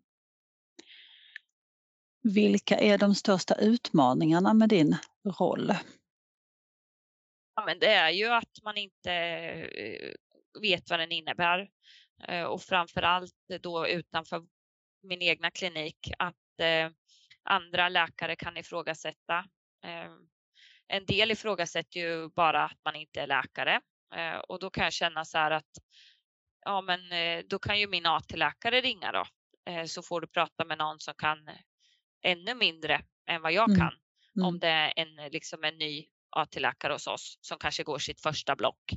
Vilka är de största utmaningarna med din roll? Ja, men det är ju att man inte vet vad den innebär. Eh, och framför allt då utanför min egna klinik att eh, andra läkare kan ifrågasätta. Eh, en del ifrågasätter ju bara att man inte är läkare och då kan jag känna så här att ja, men då kan ju min AT-läkare ringa då så får du prata med någon som kan ännu mindre än vad jag mm. kan. Mm. Om det är en, liksom en ny AT-läkare hos oss som kanske går sitt första block.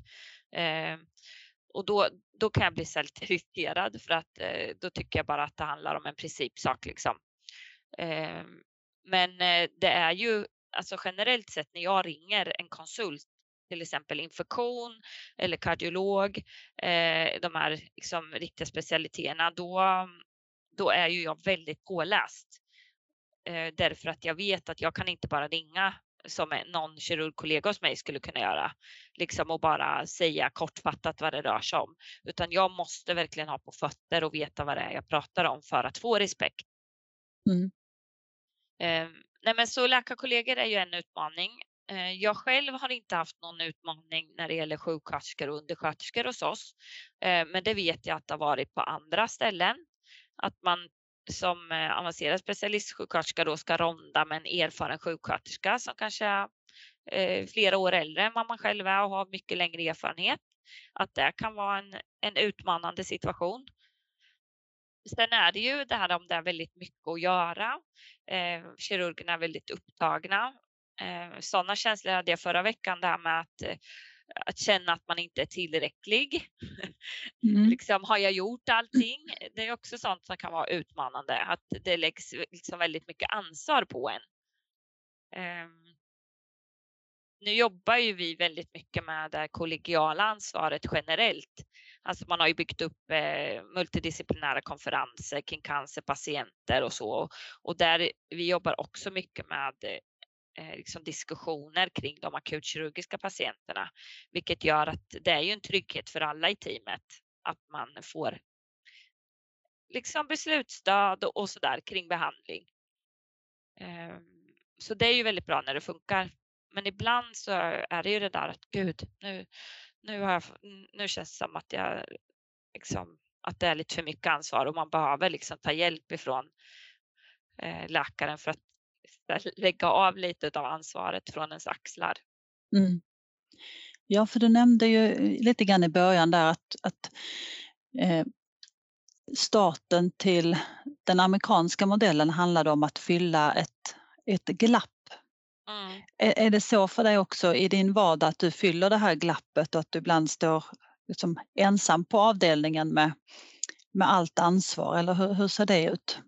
Och då, då kan jag bli väldigt irriterad för att eh, då tycker jag bara att det handlar om en principsak liksom. Eh, men eh, det är ju alltså generellt sett när jag ringer en konsult till exempel infektion eller kardiolog, eh, de här liksom, riktiga specialiteterna, då, då är ju jag väldigt påläst. Eh, därför att jag vet att jag kan inte bara ringa som någon kirurgkollega hos mig skulle kunna göra. Liksom och bara säga kortfattat vad det rör sig om. Utan jag måste verkligen ha på fötter och veta vad det är jag pratar om för att få respekt. Mm. Eh, nej men så läkarkollegor är ju en utmaning. Eh, jag själv har inte haft någon utmaning när det gäller sjuksköterskor och undersköterskor hos oss. Eh, men det vet jag att det har varit på andra ställen. Att man som eh, avancerad specialistsjuksköterska då ska ronda med en erfaren sjuksköterska som kanske är flera år äldre än vad man själv är och har mycket längre erfarenhet. Att det kan vara en, en utmanande situation. Sen är det ju det här om det är väldigt mycket att göra. Eh, kirurgerna är väldigt upptagna. Eh, sådana känslor hade jag förra veckan, det här med att eh, att känna att man inte är tillräcklig. Mm. liksom, har jag gjort allting? Det är också sånt som kan vara utmanande, att det läggs liksom väldigt mycket ansvar på en. Um, nu jobbar ju vi väldigt mycket med det kollegiala ansvaret generellt. Alltså man har ju byggt upp eh, multidisciplinära konferenser kring cancerpatienter och så. Och där vi jobbar också mycket med eh, Eh, liksom diskussioner kring de akutkirurgiska patienterna. Vilket gör att det är ju en trygghet för alla i teamet att man får liksom beslutsstöd och, så sådär kring behandling. Eh, så det är ju väldigt bra när det funkar. Men ibland så är det ju det där att gud, nu, nu, har jag, nu känns det som att jag liksom, att det är lite för mycket ansvar och man behöver liksom ta hjälp ifrån eh, läkaren för att lägga av lite av ansvaret från ens axlar. Mm. Ja, för du nämnde ju lite grann i början där att, att eh, starten till den amerikanska modellen handlade om att fylla ett, ett glapp Mm. Är, är det så för dig också i din vardag att du fyller det här glappet och att du ibland står liksom ensam på avdelningen med, med allt ansvar eller hur, hur ser det ut?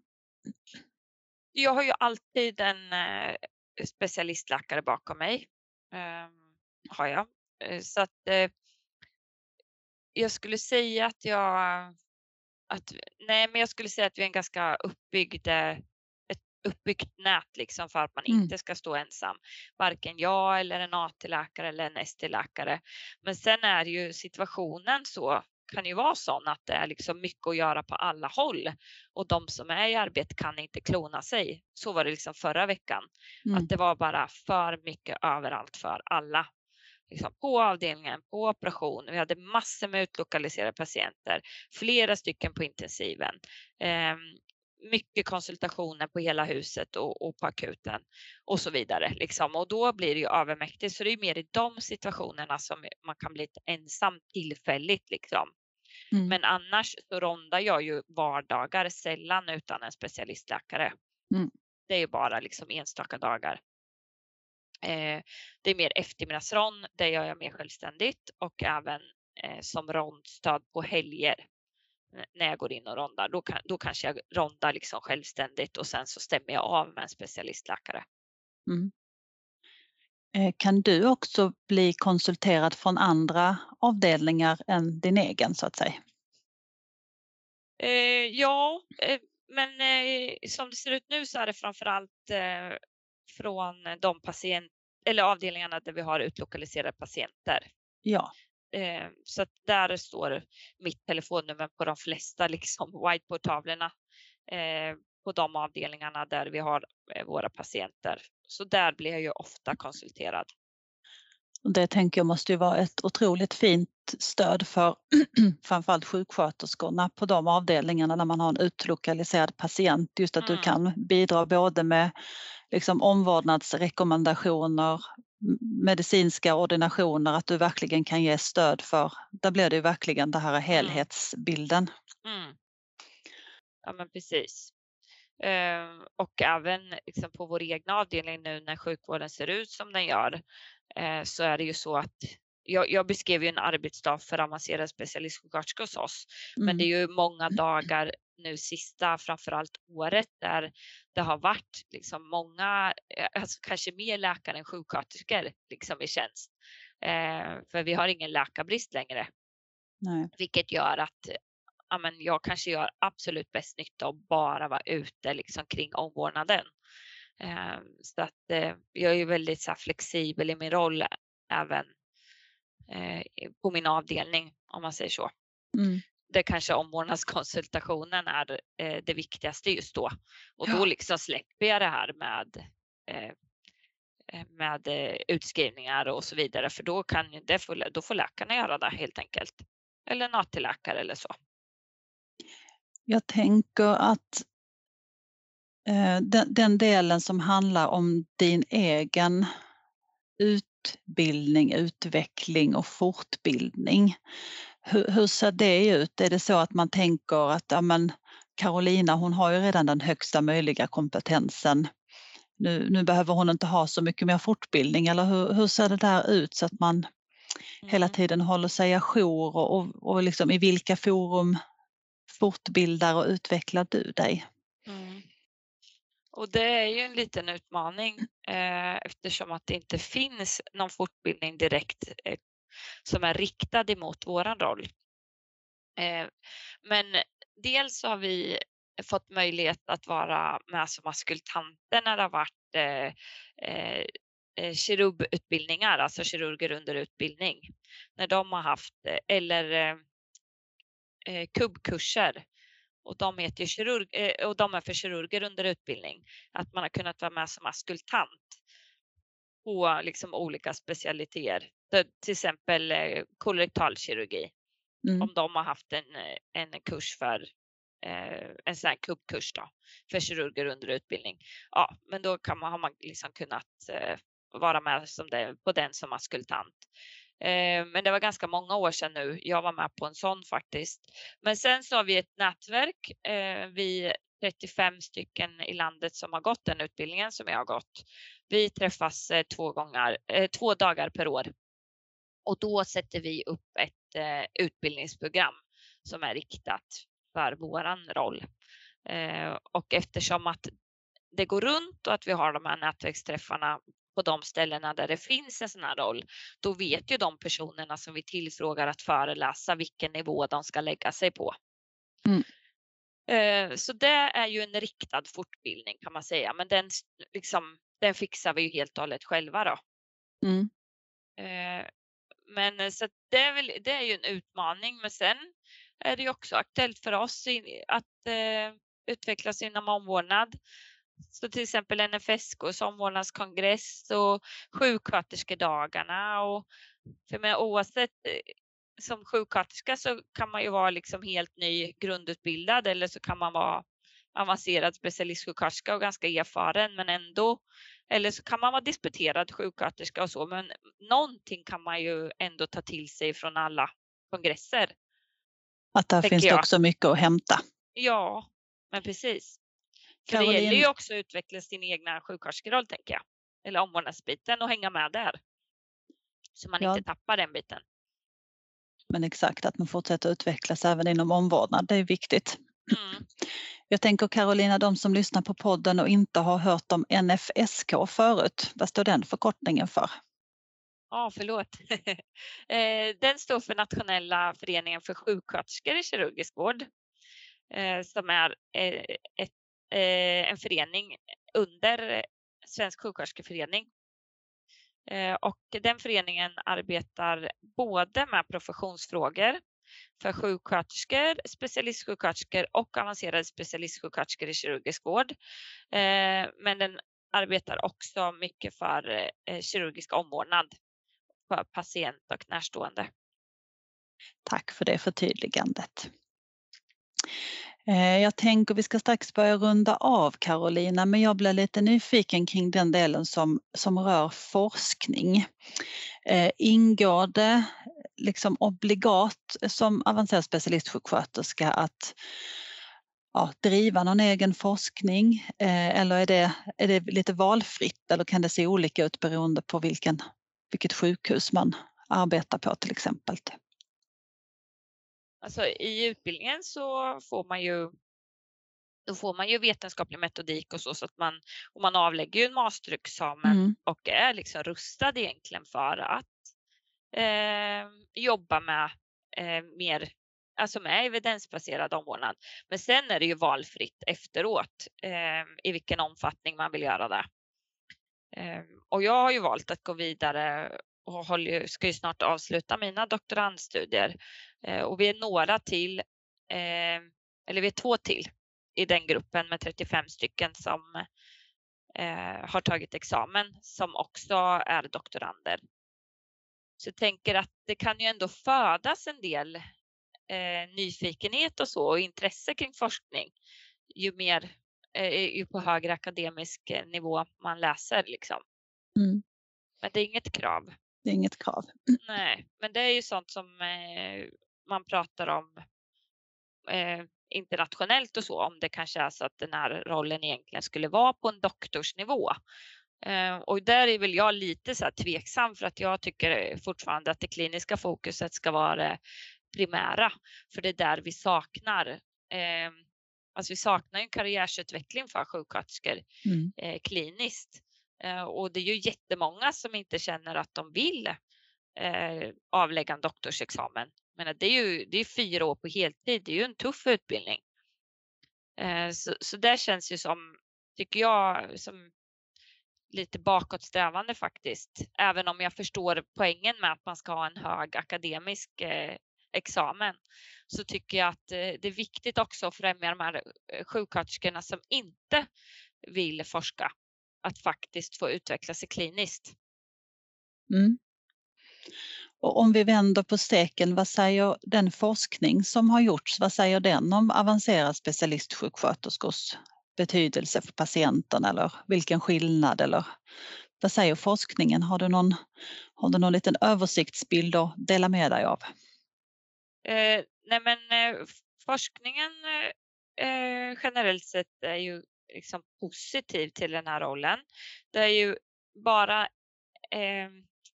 Jag har ju alltid en eh, specialistläkare bakom mig. Eh, har jag. Eh, så att eh, jag skulle säga att jag att, nej, men jag skulle säga att vi är en ganska uppbyggd eh, uppbyggt nät liksom för att man mm. inte ska stå ensam. Varken jag eller en AT-läkare eller en ST-läkare. Men sen är ju situationen så kan ju vara sån att det är liksom mycket att göra på alla håll och de som är i arbete kan inte klona sig. Så var det liksom förra veckan. Mm. Att det var bara för mycket överallt för alla. Liksom på avdelningen, på operation. Vi hade massor med utlokaliserade patienter, flera stycken på intensiven. Um, mycket konsultationer på hela huset och, och, på akuten och så vidare. Liksom. Och då blir det ju övermäktigt. Så det är mer i de situationerna som man kan bli ensam tillfälligt. Liksom. Mm. Men annars så rondar jag ju vardagar sällan utan en specialistläkare. Mm. Det är bara liksom enstaka dagar. Eh, det är mer eftermiddagsrond, det gör jag mer självständigt och även eh, som rondstöd på helger när jag går in och rondar. Då, kan, då kanske jag rondar liksom självständigt och sen så stämmer jag av med en specialistläkare. Mm. Eh, kan du också bli konsulterad från andra avdelningar än din egen så att säga? Eh, ja, eh, men som det ser ut nu så är det framförallt eh, från de patient eller avdelningarna där vi har utlokaliserade patienter. Ja. Så där står mitt telefonnummer på de flesta liksom whiteboardtavlorna på de avdelningarna där vi har eh, våra patienter. Så där blir jag ju ofta konsulterad. Det tänker jag måste ju vara ett otroligt fint stöd för framförallt sjuksköterskorna på de avdelningarna när man har en utlokaliserad patient. Just att mm. du kan bidra både med liksom omvårdnadsrekommendationer, medicinska ordinationer, att du verkligen kan ge stöd för, där blir det ju verkligen det här mm. helhetsbilden. Mm. Ja men precis. Uh, och även liksom på vår egna avdelning nu när sjukvården ser ut som den gör uh, så är det ju så att jag, jag beskrev ju en arbetsdag för avancerad specialistsjuksköterska hos oss, mm. men det är ju många dagar nu sista, framförallt året där det har varit liksom många, eh, alltså kanske mer läkare än sjuksköterskor liksom i tjänst. Eh, för vi har ingen läkarbrist längre. Nej. Vilket gör att ja, men jag kanske gör absolut bäst nytta att bara vara ute liksom, kring omvårdnaden. Eh, så att eh, jag är väldigt så flexibel i min roll även eh, på min avdelning om man säger så. Mm där kanske omvårdnadskonsultationen är eh, det viktigaste just då. Och ja. då liksom släpper jag det här med med utskrivningar och så vidare för då, kan det får, då får läkarna göra det helt enkelt. Eller en AT-läkare eller så. Jag tänker att eh, den, den, delen som handlar om din egen utbildning, utveckling och fortbildning hur, hur, ser det ut? Är det så att man tänker att ja, men Carolina hon har ju redan den högsta möjliga kompetensen. Nu, nu behöver hon inte ha så mycket mer fortbildning eller hur, hur ser det där ut så att man mm. hela tiden håller sig ajour och, och, och liksom i vilka forum fortbildar och utvecklar du dig? Mm. Och det är ju en liten utmaning eh, eftersom att det inte finns någon fortbildning direkt eh, som är riktad emot våran roll. Eh, men dels så har vi fått möjlighet att vara med som askultanter när det har varit eh, eh, eh kirurgutbildningar, alltså kirurger under utbildning. När de har haft, eh, eller eh, eh, eh kubbkurser och de, heter kirurg, eh, och de är för kirurger under utbildning. Att man har kunnat vara med som askultant på liksom olika specialiteter. Till exempel eh, kolorektalkirurgi. Mm. Om de har haft en, en kurs för eh, en sån här kubbkurs då, för kirurger under utbildning. Ja, men då kan man, har man liksom kunnat vara med som det, på den som askultant. Eh, men det var ganska många år sedan nu. Jag var med på en sån faktiskt. Men sen så har vi ett nätverk. Eh, vi 35 stycken i landet som har gått den utbildningen som jag har gått. Vi träffas eh, två, gånger, två dagar per år och då sätter vi upp ett utbildningsprogram som är riktat för våran roll. Och eftersom att det går runt och att vi har de här nätverksträffarna på de ställena där det finns en sån här roll, då vet ju de personerna som vi tillfrågar att föreläsa vilken nivå de ska lägga sig på. Mm. Eh, så det är ju en riktad fortbildning kan man säga, men den, liksom, den fixar vi ju helt och hållet själva då. Mm. Eh, men så det är, väl, det är ju en utmaning, men sen är det ju också aktuellt för oss att eh, utvecklas inom omvårdnad. Så till exempel NFSKs omvårdnadskongress och sjuksköterskedagarna. Och för med, oavsett eh, som sjuksköterska så kan man ju vara liksom helt ny grundutbildad eller så kan man vara avancerad specialistsjuksköterska och ganska erfaren men ändå eller så kan man vara disputerad sjuksköterska och så men någonting kan man ju ändå ta till sig från alla kongresser. Att där finns det också mycket att hämta. Ja, men precis. För Caroline... det gäller ju också att utveckla sin egna sjuksköterskeroll tänker jag. Eller omvårdnadsbiten och hänga med där. Så man ja. inte tappar den biten. Men exakt, att man fortsätter utvecklas även inom omvårdnad, det är viktigt. Mm. Jag tänker Carolina, de som lyssnar på podden och inte har hört om NFSK förut, vad står den förkortningen för? Ja, förlåt. Eh, den står för Nationella föreningen för sjuksköterskor i kirurgisk vård eh, som är eh, ett Eh, en förening under Svensk sjuksköterskeförening. Eh, och den föreningen arbetar både med professionsfrågor för sjuksköterskor, specialistsjuksköterskor och avancerade specialistsjuksköterskor i kirurgisk vård. Eh, men den arbetar också mycket för kirurgisk omvårdnad för patient och närstående. Tack för det förtydligandet. Eh, jag tänker vi ska strax börja runda av Carolina, men jag blir lite nyfiken kring den delen som, som rör forskning. Eh, ingår det liksom obligat som avancerad specialistsjuksköterska att ja, driva någon egen forskning eh, eller är det, är det lite valfritt eller kan det se olika ut beroende på vilken, vilket sjukhus man arbetar på till exempel? Alltså i utbildningen så får man ju då får man ju vetenskaplig metodik och så, så att man, och man avlägger ju en masterexamen mm. och är liksom rustad egentligen för att eh, jobba med eh, mer, alltså med evidensbaserad omvårdnad. Men sen är det ju valfritt efteråt eh, i vilken omfattning man vill göra det. Eh, och jag har ju valt att gå vidare och håller, ska ju snart avsluta mina doktorandstudier. Eh, och vi är några till, eh, eller vi är två till i den gruppen med 35 stycken som eh, har tagit examen som också är doktorander. Så jag tänker att det kan ju ändå födas en del nyfikenhet och så och intresse kring forskning ju mer ju på högre akademisk nivå man läser liksom. Mm. Men det är inget krav. Det är inget krav. Nej, men det är ju sånt som eh, man pratar om eh, internationellt och så, om det kanske är så att den här rollen egentligen skulle vara på en doktorsnivå. Eh, och där är väl jag lite så här tveksam för att jag tycker fortfarande att det kliniska fokuset ska vara det primära, för det är där vi saknar Alltså vi saknar en karriärsutveckling för sjuksköterskor Mm. eh, kliniskt. Eh, och det är ju jättemånga som inte känner att de vill eh, avlägga en doktorsexamen. Men det är ju det är fyra år på heltid, det är ju en tuff utbildning. Eh, så, så det känns ju som, tycker jag, som lite bakåtsträvande faktiskt. Även om jag förstår poängen med att man ska ha en hög akademisk examen så tycker jag att det är viktigt också att främja de här sjuksköterskorna som inte vill forska att faktiskt få utveckla sig kliniskt. Mm. Och om vi vänder på steken, vad säger den forskning som har gjorts, vad säger den om avancerad specialistsjuksköterskors betydelse för patienten eller vilken skillnad eller vad säger forskningen? Har du någon, har du någon liten översiktsbild att dela med dig av? Eh, nej men eh, forskningen eh, generellt sett är ju liksom positiv till den här rollen. Det är ju bara, eh,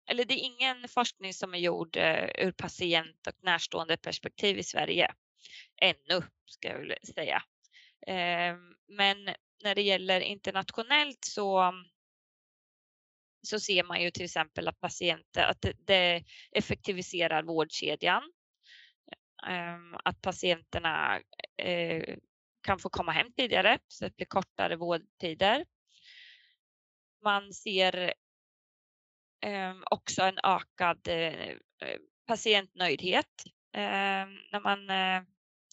eller det är ingen forskning som är gjord eh, ur patient och närstående perspektiv i Sverige. Ännu, ska jag vilja säga. Eh, men när det gäller internationellt så så ser man ju till exempel att patienter, att det, det effektiviserar vårdkedjan. Eh, att patienterna eh, kan få komma hem tidigare så det blir kortare vårdtider. Man ser ehm, också en ökad eh, patientnöjdhet ehm, när man eh,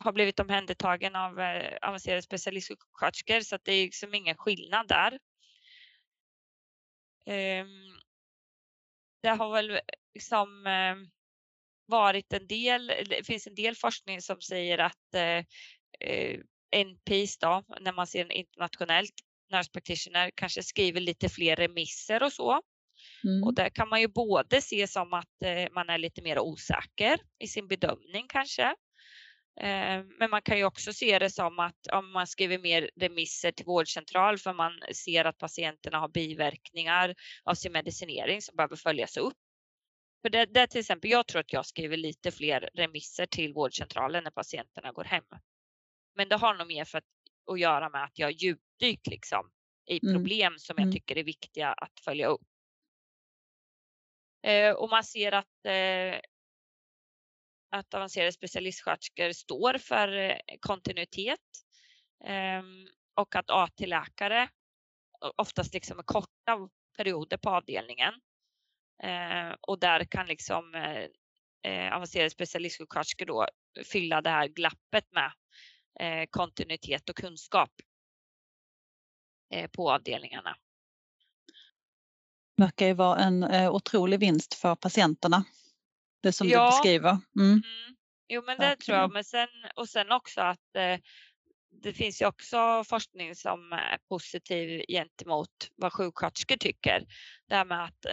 har blivit omhändertagen av eh, avancerade specialistsjuksköterskor så att det är liksom ingen skillnad där. Ehm, det har väl eh, liksom eh, varit en del, det finns en del forskning som säger att eh, NPs då, när man ser en internationellt nurse practitioner kanske skriver lite fler remisser och så. Mm. Och där kan man ju både se som att eh, man är lite mer osäker i sin bedömning kanske. Eh, men man kan ju också se det som att om man skriver mer remisser till vårdcentral för man ser att patienterna har biverkningar av sin medicinering som behöver följas upp för det, det till exempel, jag tror att jag skriver lite fler remisser till vårdcentralen när patienterna går hem. Men det har nog mer för att, att göra med att jag djupdykt liksom i mm. problem mm. som jag mm. tycker är viktiga att följa upp. Eh, och man ser att, eh, att avancerade specialistsköterskor står för eh, kontinuitet eh, och att AT-läkare oftast liksom är korta perioder på avdelningen Eh, och där kan liksom eh, eh, avancerade specialistsjuksköterskor då fylla det här glappet med kontinuitet och kunskap eh, på avdelningarna. Det verkar ju vara en eh, otrolig vinst för patienterna. Det som ja. du beskriver. Mm. Mm. Jo men det Verkligen. tror jag. Men sen, och sen också att eh, det finns ju också forskning som är positiv gentemot vad sjuksköterskor tycker. Det här med att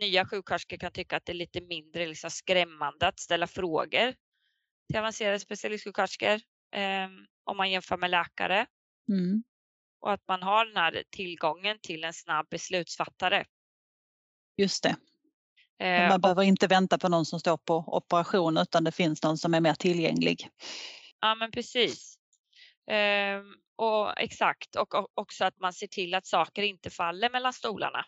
nya sjuksköterskor kan tycka att det är lite mindre liksom skrämmande att ställa frågor till avancerade specialistsjuksköterskor eh, om man jämför med läkare. Mm. Och att man har den här tillgången till en snabb beslutsfattare. Just det. Eh, man och, behöver inte vänta på någon som står på operation utan det finns någon som är mer tillgänglig. Ja men precis. Eh, och exakt och, och också att man ser till att saker inte faller mellan stolarna.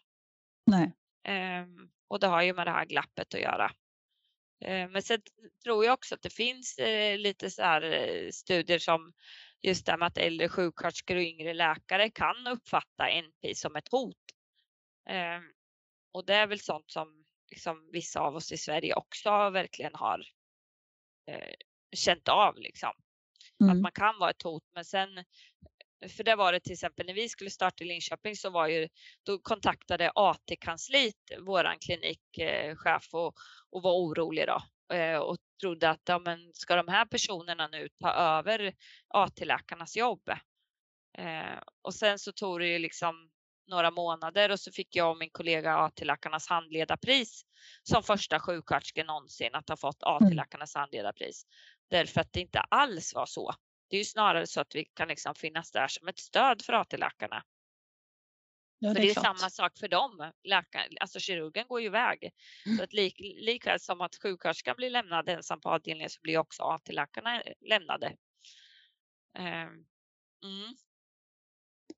Nej. Ehm, och det har ju med det här glappet att göra. Ehm, men sen tror jag också att det finns eh, lite så här eh, studier som just det med att äldre sjuksköterskor och yngre läkare kan uppfatta NP som ett hot. Ehm, och det är väl sånt som liksom vissa av oss i Sverige också verkligen har eh, känt av liksom. Mm. Att man kan vara ett hot men sen för det var det till exempel när vi skulle starta i Linköping så var ju, då kontaktade AT-kansliet våran klinikchef och, och var orolig då eh, och trodde att ja, men ska de här personerna nu ta över AT-läkarnas jobb? Eh, och sen så tog det ju liksom några månader och så fick jag och min kollega AT-läkarnas handledarpris som första sjuksköterska någonsin att ha fått mm. AT-läkarnas handledarpris. Därför att det inte alls var så det är ju snarare så att vi kan liksom finnas där som ett stöd för AT-läkarna. Ja, det, för det är, samma sak för dem. Läkaren, alltså kirurgen går ju iväg. Mm. Så att lik, likväl som att sjuksköterskan blir lämnad ensam på avdelningen så blir också AT-läkarna lämnade. Um, Mm.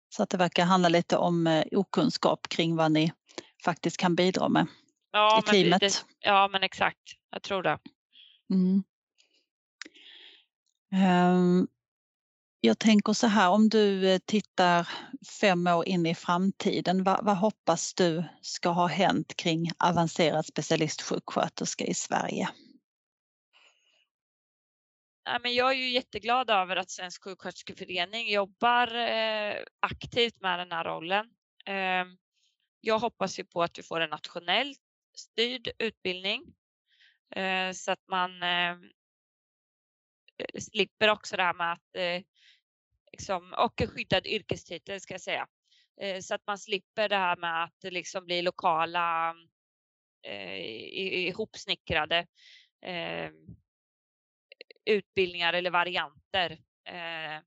Så att det verkar handla lite om eh, okunskap kring vad ni faktiskt kan bidra med Ja, i teamet. det, ja, men exakt. Jag tror det. Mm. Ehm, jag tänker så här, om du eh, tittar fem år in i framtiden, vad, vad hoppas du ska ha hänt kring avancerad specialistsjuksköterska i Sverige? Nej, men jag är ju jätteglad över att Svensk sjuksköterskeförening jobbar eh, aktivt med den här rollen. Eh, jag hoppas ju på att vi får en nationellt styrd utbildning eh, så att man ehm, eh, slipper också det här med att eh, liksom, och en skyddad yrkestitel ska jag säga. Eh, så att man slipper det här med att det liksom blir lokala eh, ihopsnickrade eh, utbildningar eller varianter eh,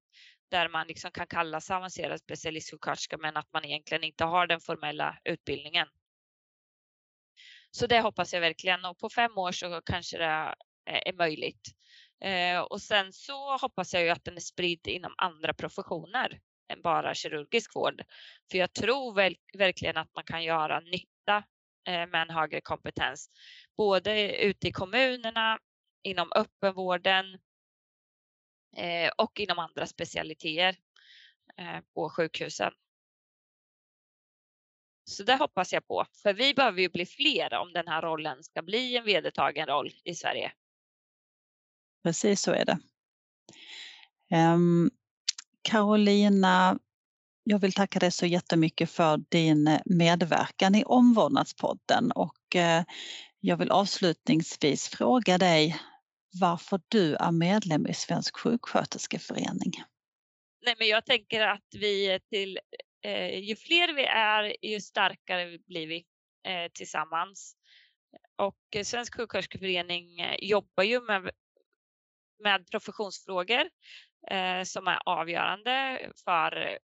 där man liksom kan kalla sig avancerad specialistsjuksköterska men att man egentligen inte har den formella utbildningen. Så det hoppas jag verkligen och på fem år så kanske det är möjligt. Eh, och sen så hoppas jag ju att den är spridd inom andra professioner än bara kirurgisk vård. För jag tror väl, verkligen att man kan göra nytta eh, med en högre kompetens. Både ute i kommunerna, inom öppenvården eh, och inom andra specialiteter eh, på sjukhusen. Så det hoppas jag på, för vi behöver ju bli fler om den här rollen ska bli en vedertagen roll i Sverige. Precis så är det. Um, Carolina, jag vill tacka dig så jättemycket för din eh, medverkan i Omvårdnadspodden och eh, jag vill avslutningsvis fråga dig varför du är medlem i Svensk sjuksköterskeförening. Nej, men jag tänker att vi till, eh, ju fler vi är, ju starkare blir vi eh, tillsammans. Och Svensk sjuksköterskeförening eh, jobbar ju med med professionsfrågor eh, som är avgörande för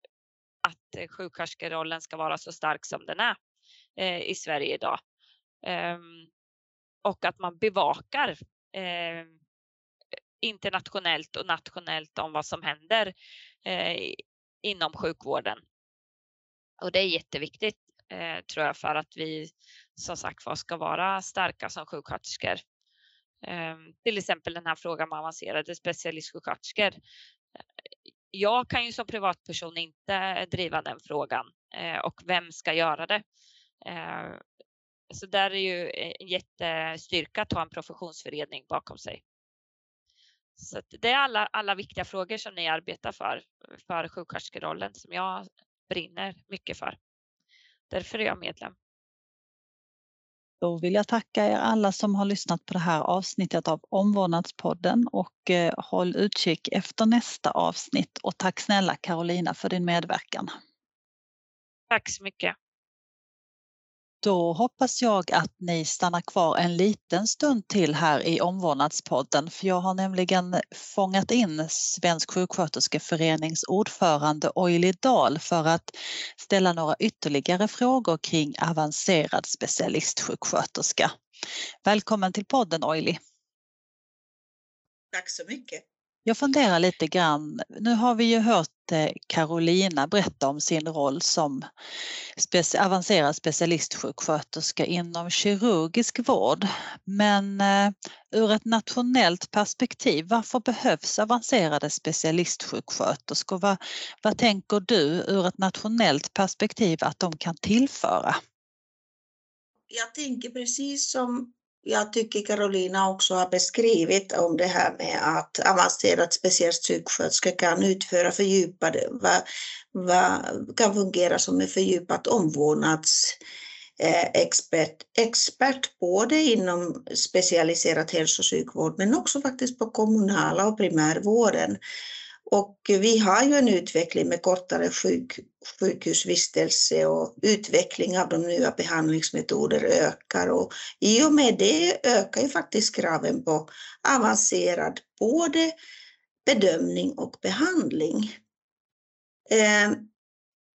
att eh, sjuksköterskerollen ska vara så stark som den är eh, i Sverige idag. Eh, och att man bevakar ehm, internationellt och nationellt om vad som händer eh, inom sjukvården. Och det är jätteviktigt eh, tror jag för att vi som sagt var ska vara starka som sjuksköterskor Ehm, till exempel den här frågan med avancerade specialistsjuksköterskor. Jag kan ju som privatperson inte driva den frågan eh, och vem ska göra det? Ehm, så där är ju en jättestyrka att ha en professionsförening bakom sig. Så det är alla, alla viktiga frågor som ni arbetar för, för sjuksköterskerollen som jag brinner mycket för. Därför är jag medlem. Då vill jag tacka er alla som har lyssnat på det här avsnittet av Omvårdnadspodden och eh, håll utkik efter nästa avsnitt och tack snälla Carolina för din medverkan. Tack så mycket. Då hoppas jag att ni stannar kvar en liten stund till här i Omvårdnadspodden för jag har nämligen fångat in Svensk sjuksköterskeförenings ordförande Oili Dahl för att ställa några ytterligare frågor kring avancerad specialistsjuksköterska. Välkommen till podden Oili. Tack så mycket. Jag funderar lite grann, nu har vi ju hört eh, Carolina berätta om sin roll som speci avancerad specialistsjuksköterska inom kirurgisk vård. Men eh, ur ett nationellt perspektiv, varför behövs avancerade specialistsjuksköterskor? Vad, vad tänker du ur ett nationellt perspektiv att de kan tillföra? Jag tänker precis som jag tycker Carolina också har beskrivit om det här med att avancerad specialistsjuksköterska kan utföra fördjupade, vad, vad kan fungera som en fördjupad omvårdnadsexpert, eh, expert både inom specialiserad hälso och sjukvård men också faktiskt på kommunala och primärvården. Och vi har ju en utveckling med kortare sjuk, sjukhusvistelse och utveckling av de nya behandlingsmetoder ökar och i och med det ökar ju faktiskt kraven på avancerad både bedömning och behandling. Ehm,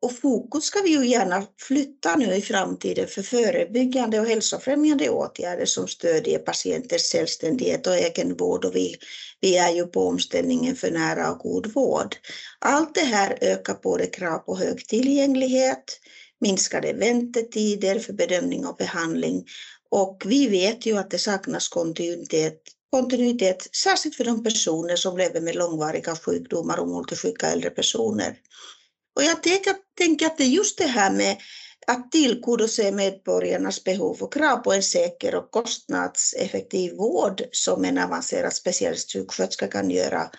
och fokus ska vi ju gärna flytta nu i framtiden för förebyggande och hälsofrämjande åtgärder som stödjer patienters självständighet och egenvård och vi, vi är ju på omställningen för nära och god vård. Allt det här ökar både krav på hög tillgänglighet, minskade väntetider för bedömning och behandling och vi vet ju att det saknas kontinuitet, kontinuitet särskilt för de personer som lever med långvariga sjukdomar och multisjuka äldre personer. Och jag tänker, tänker att det är just det här med att tillgodose medborgarnas behov och krav på en säker och kostnadseffektiv vård som en avancerad specialistsjuksköterska kan göra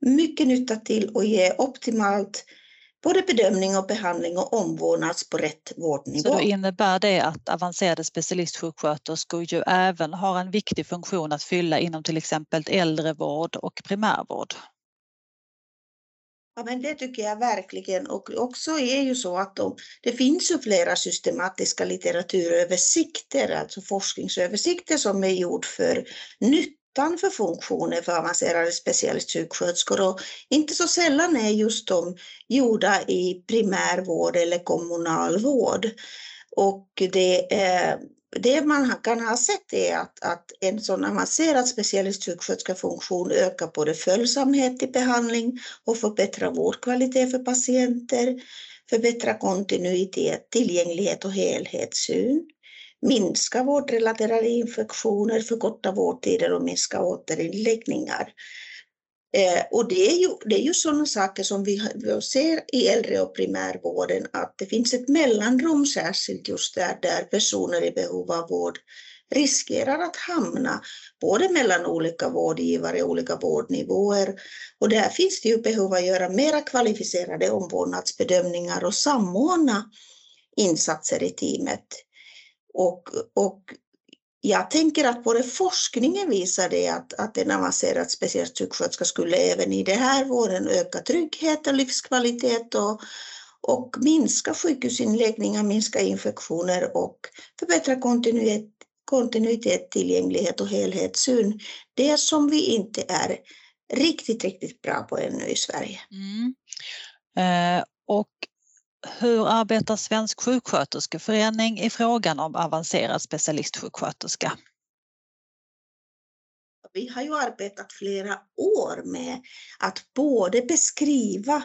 mycket nytta till och ge optimalt både bedömning och behandling och omvårdnads på rätt vårdnivå. Så då innebär det att avancerade specialistsjuksköterskor ju även har en viktig funktion att fylla inom till exempel äldrevård och primärvård? Ja, men det tycker jag verkligen. Och också är ju så att de, det finns ju flera systematiska litteraturöversikter, alltså forskningsöversikter som är gjord för nyttan för funktioner för avancerade specialistsjuksköterskor och inte så sällan är just de gjorda i primärvård eller kommunalvård. Och det är det man kan ha sett är att, att en sån avancerad specialistsjuksköterskefunktion ökar både följsamhet i behandling och förbättrar vårdkvalitet för patienter, förbättrar kontinuitet, tillgänglighet och helhetssyn, Minskar vårdrelaterade infektioner, förkortar vårdtider och minskar återinläggningar. Eh, och det är, ju, det är ju sådana saker som vi ser i äldre och primärvården, att det finns ett mellanrum särskilt just där, där personer i behov av vård riskerar att hamna både mellan olika vårdgivare och olika vårdnivåer. Och där finns det ju behov att göra mera kvalificerade omvårdnadsbedömningar och samordna insatser i teamet. Och, och jag tänker att både forskningen visar det att, att en avancerad specialistsjuksköterska skulle även i det här vården öka trygghet och livskvalitet och, och minska sjukhusinläggningar, minska infektioner och förbättra kontinuitet, kontinuitet, tillgänglighet och helhetssyn. Det som vi inte är riktigt, riktigt bra på ännu i Sverige. Mm. Eh, och hur arbetar Svensk sjuksköterskeförening i frågan om avancerad specialistsjuksköterska? Vi har ju arbetat flera år med att både beskriva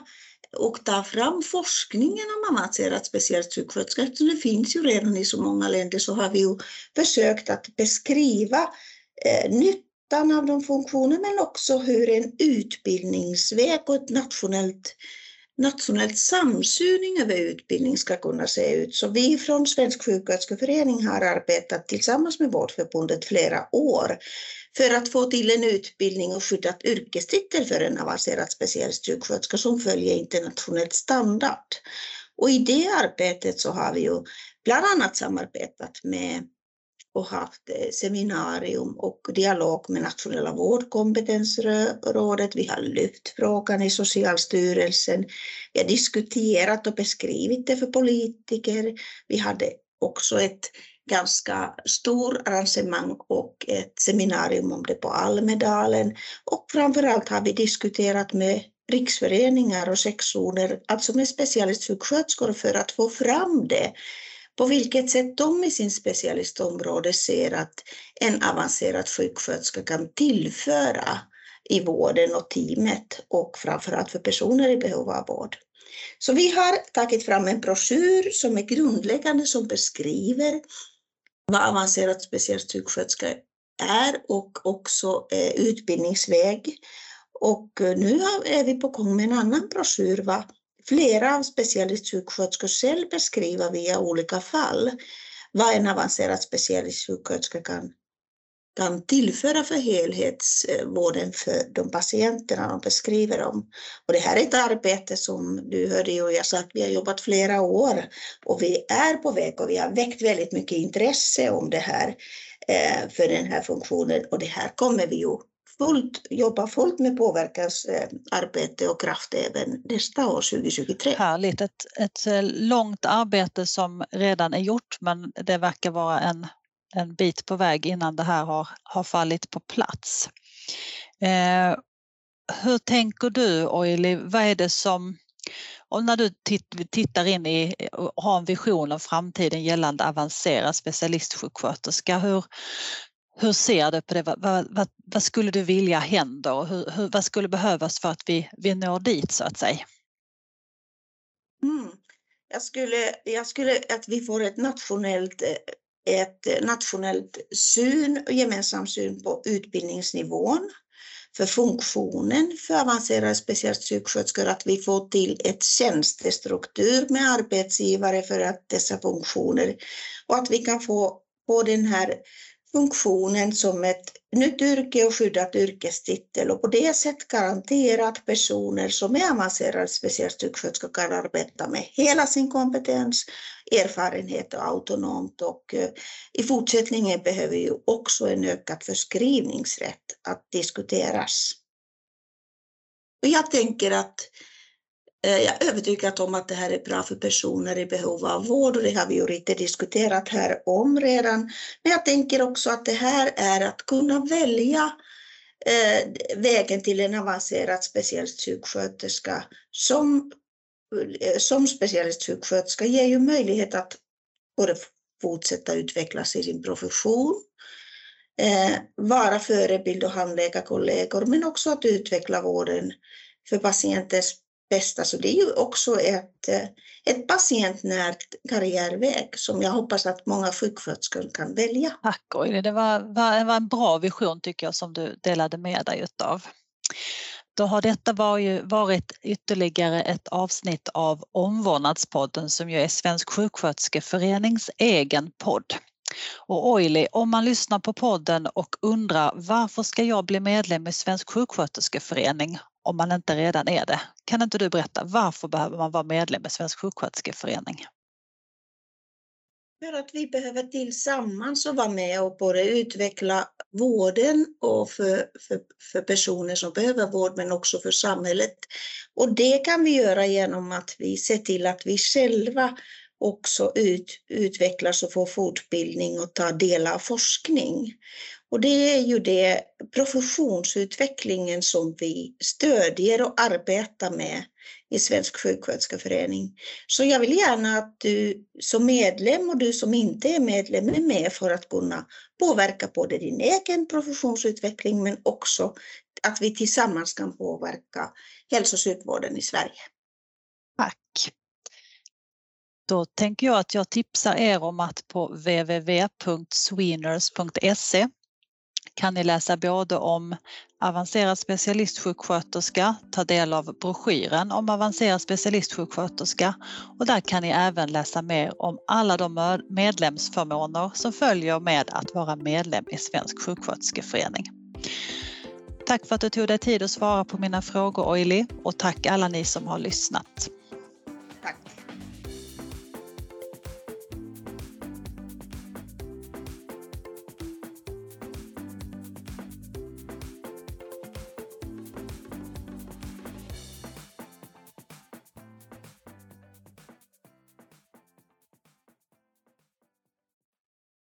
och ta fram forskningen om avancerad specialistsjuksköterska. Eftersom det finns ju redan i så många länder så har vi ju försökt att beskriva eh, nyttan av de funktionerna men också hur en utbildningsväg och ett nationellt nationellt samsyning över utbildning ska kunna se ut. Så vi från Svensk sjuksköterskeförening har arbetat tillsammans med Vårdförbundet flera år för att få till en utbildning och skyddat yrkestitel för en avancerad specialistsjuksköterska som följer internationell standard. Och i det arbetet så har vi ju bland annat samarbetat med och haft eh, seminarium och dialog med Nationella vårdkompetensrådet. Vi har lyft frågan i Socialstyrelsen. Vi har diskuterat och beskrivit det för politiker. Vi hade också ett ganska stor arrangemang och ett seminarium om det på Almedalen. Och framförallt har vi diskuterat med riksföreningar och sektioner, alltså med specialistsjuksköterskor för att få fram det på vilket sätt de i sin specialistområde ser att en avancerad sjuksköterska kan tillföra i vården och teamet och framförallt för personer i behov av vård. Så vi har tagit fram en broschyr som är grundläggande som beskriver vad avancerad specialistsjuksköterska är och också eh, utbildningsväg. Och eh, nu är vi på gång med en annan broschyr vad Flera av specialistsjuksköterskor själv beskriva via olika fall vad en avancerad specialistsjuksköterska kan, kan tillföra för helhetsvården för de patienterna de beskriver om. Och det här är ett arbete som du hörde ju jag sa att vi har jobbat flera år och vi är på väg och vi har väckt väldigt mycket intresse om det här eh, för den här funktionen och det här kommer vi ju fullt, jobba fullt med påverkansarbete och kraft även nästa år 2023. Härligt, ett, ett eh, långt arbete som redan är gjort men det verkar vara en, en bit på väg innan det här har, har fallit på plats. Eh, hur tänker du Oili, vad är det som Och när du tittar in i och har en vision av framtiden gällande avancerad specialistsjuksköterska, hur, hur ser du på det? Vad, vad, vad skulle du vilja händer? Hur, hur, vad skulle behövas för att vi, vi når dit så att säga? Mm. Jag, skulle, jag skulle att vi får ett nationellt, ett nationellt syn och gemensam syn på utbildningsnivån för funktionen för avancerade specialistsjuksköterskor, att vi får till ett tjänstestruktur med arbetsgivare för att dessa funktioner och att vi kan få på den här funktionen som ett nytt yrke och skyddat yrkestitel och på det sättet garantera att personer som är avancerade specialistsjuksköterskor kan arbeta med hela sin kompetens, erfarenhet och autonomt och eh, i fortsättningen behöver ju också en ökad förskrivningsrätt att diskuteras. Och jag tänker att Eh, jag är övertygad om att det här är bra för personer i behov av vård och det har vi ju lite diskuterat här om redan. Men jag tänker också att det här är att kunna välja eh, vägen till en avancerad specialistsjuksköterska som, eh, som specialistsjuksköterska ger ju möjlighet att både fortsätta utvecklas i sin profession, vara förebild och handlägga kollegor, men också att utveckla vården för patientens bästa. Så det är ju också ett, eh, ett patientnärt karriärväg som jag hoppas att många sjuksköterskor kan välja. Tack Oili, det var, var, var en bra vision tycker jag som du delade med dig utav. Då har detta varit ytterligare ett avsnitt av Omvårdnadspodden som ju är Svensk sjuksköterskeförenings egen podd. Och Oily, om man lyssnar på podden och undrar varför ska jag bli medlem i Svensk sjuksköterskeförening om man inte redan är det. Kan inte du berätta varför behöver man vara medlem i Svensk sjuksköterskeförening? För att vi behöver tillsammans och vara med och både utveckla vården och för, för, för personer som behöver vård men också för samhället. Och det kan vi göra genom att vi ser till att vi själva också ut, utvecklas och får fortbildning och tar del av forskning. Och det är ju det professionsutvecklingen som vi stödjer och arbetar med i Svensk sjuksköterskeförening. Så jag vill gärna att du som medlem och du som inte är medlem är med för att kunna påverka både din egen professionsutveckling men också att vi tillsammans kan påverka hälso och sjukvården i Sverige. Tack. Då tänker jag att jag tipsar er om att på www.sweeners.se kan ni läsa både om avancerad specialistsjuksköterska, ta del av broschyren om avancerad specialistsjuksköterska och där kan ni även läsa mer om alla de medlemsförmåner som följer med att vara medlem i Svensk sjuksköterskeförening. Tack för att du tog dig tid att svara på mina frågor Oili och tack alla ni som har lyssnat.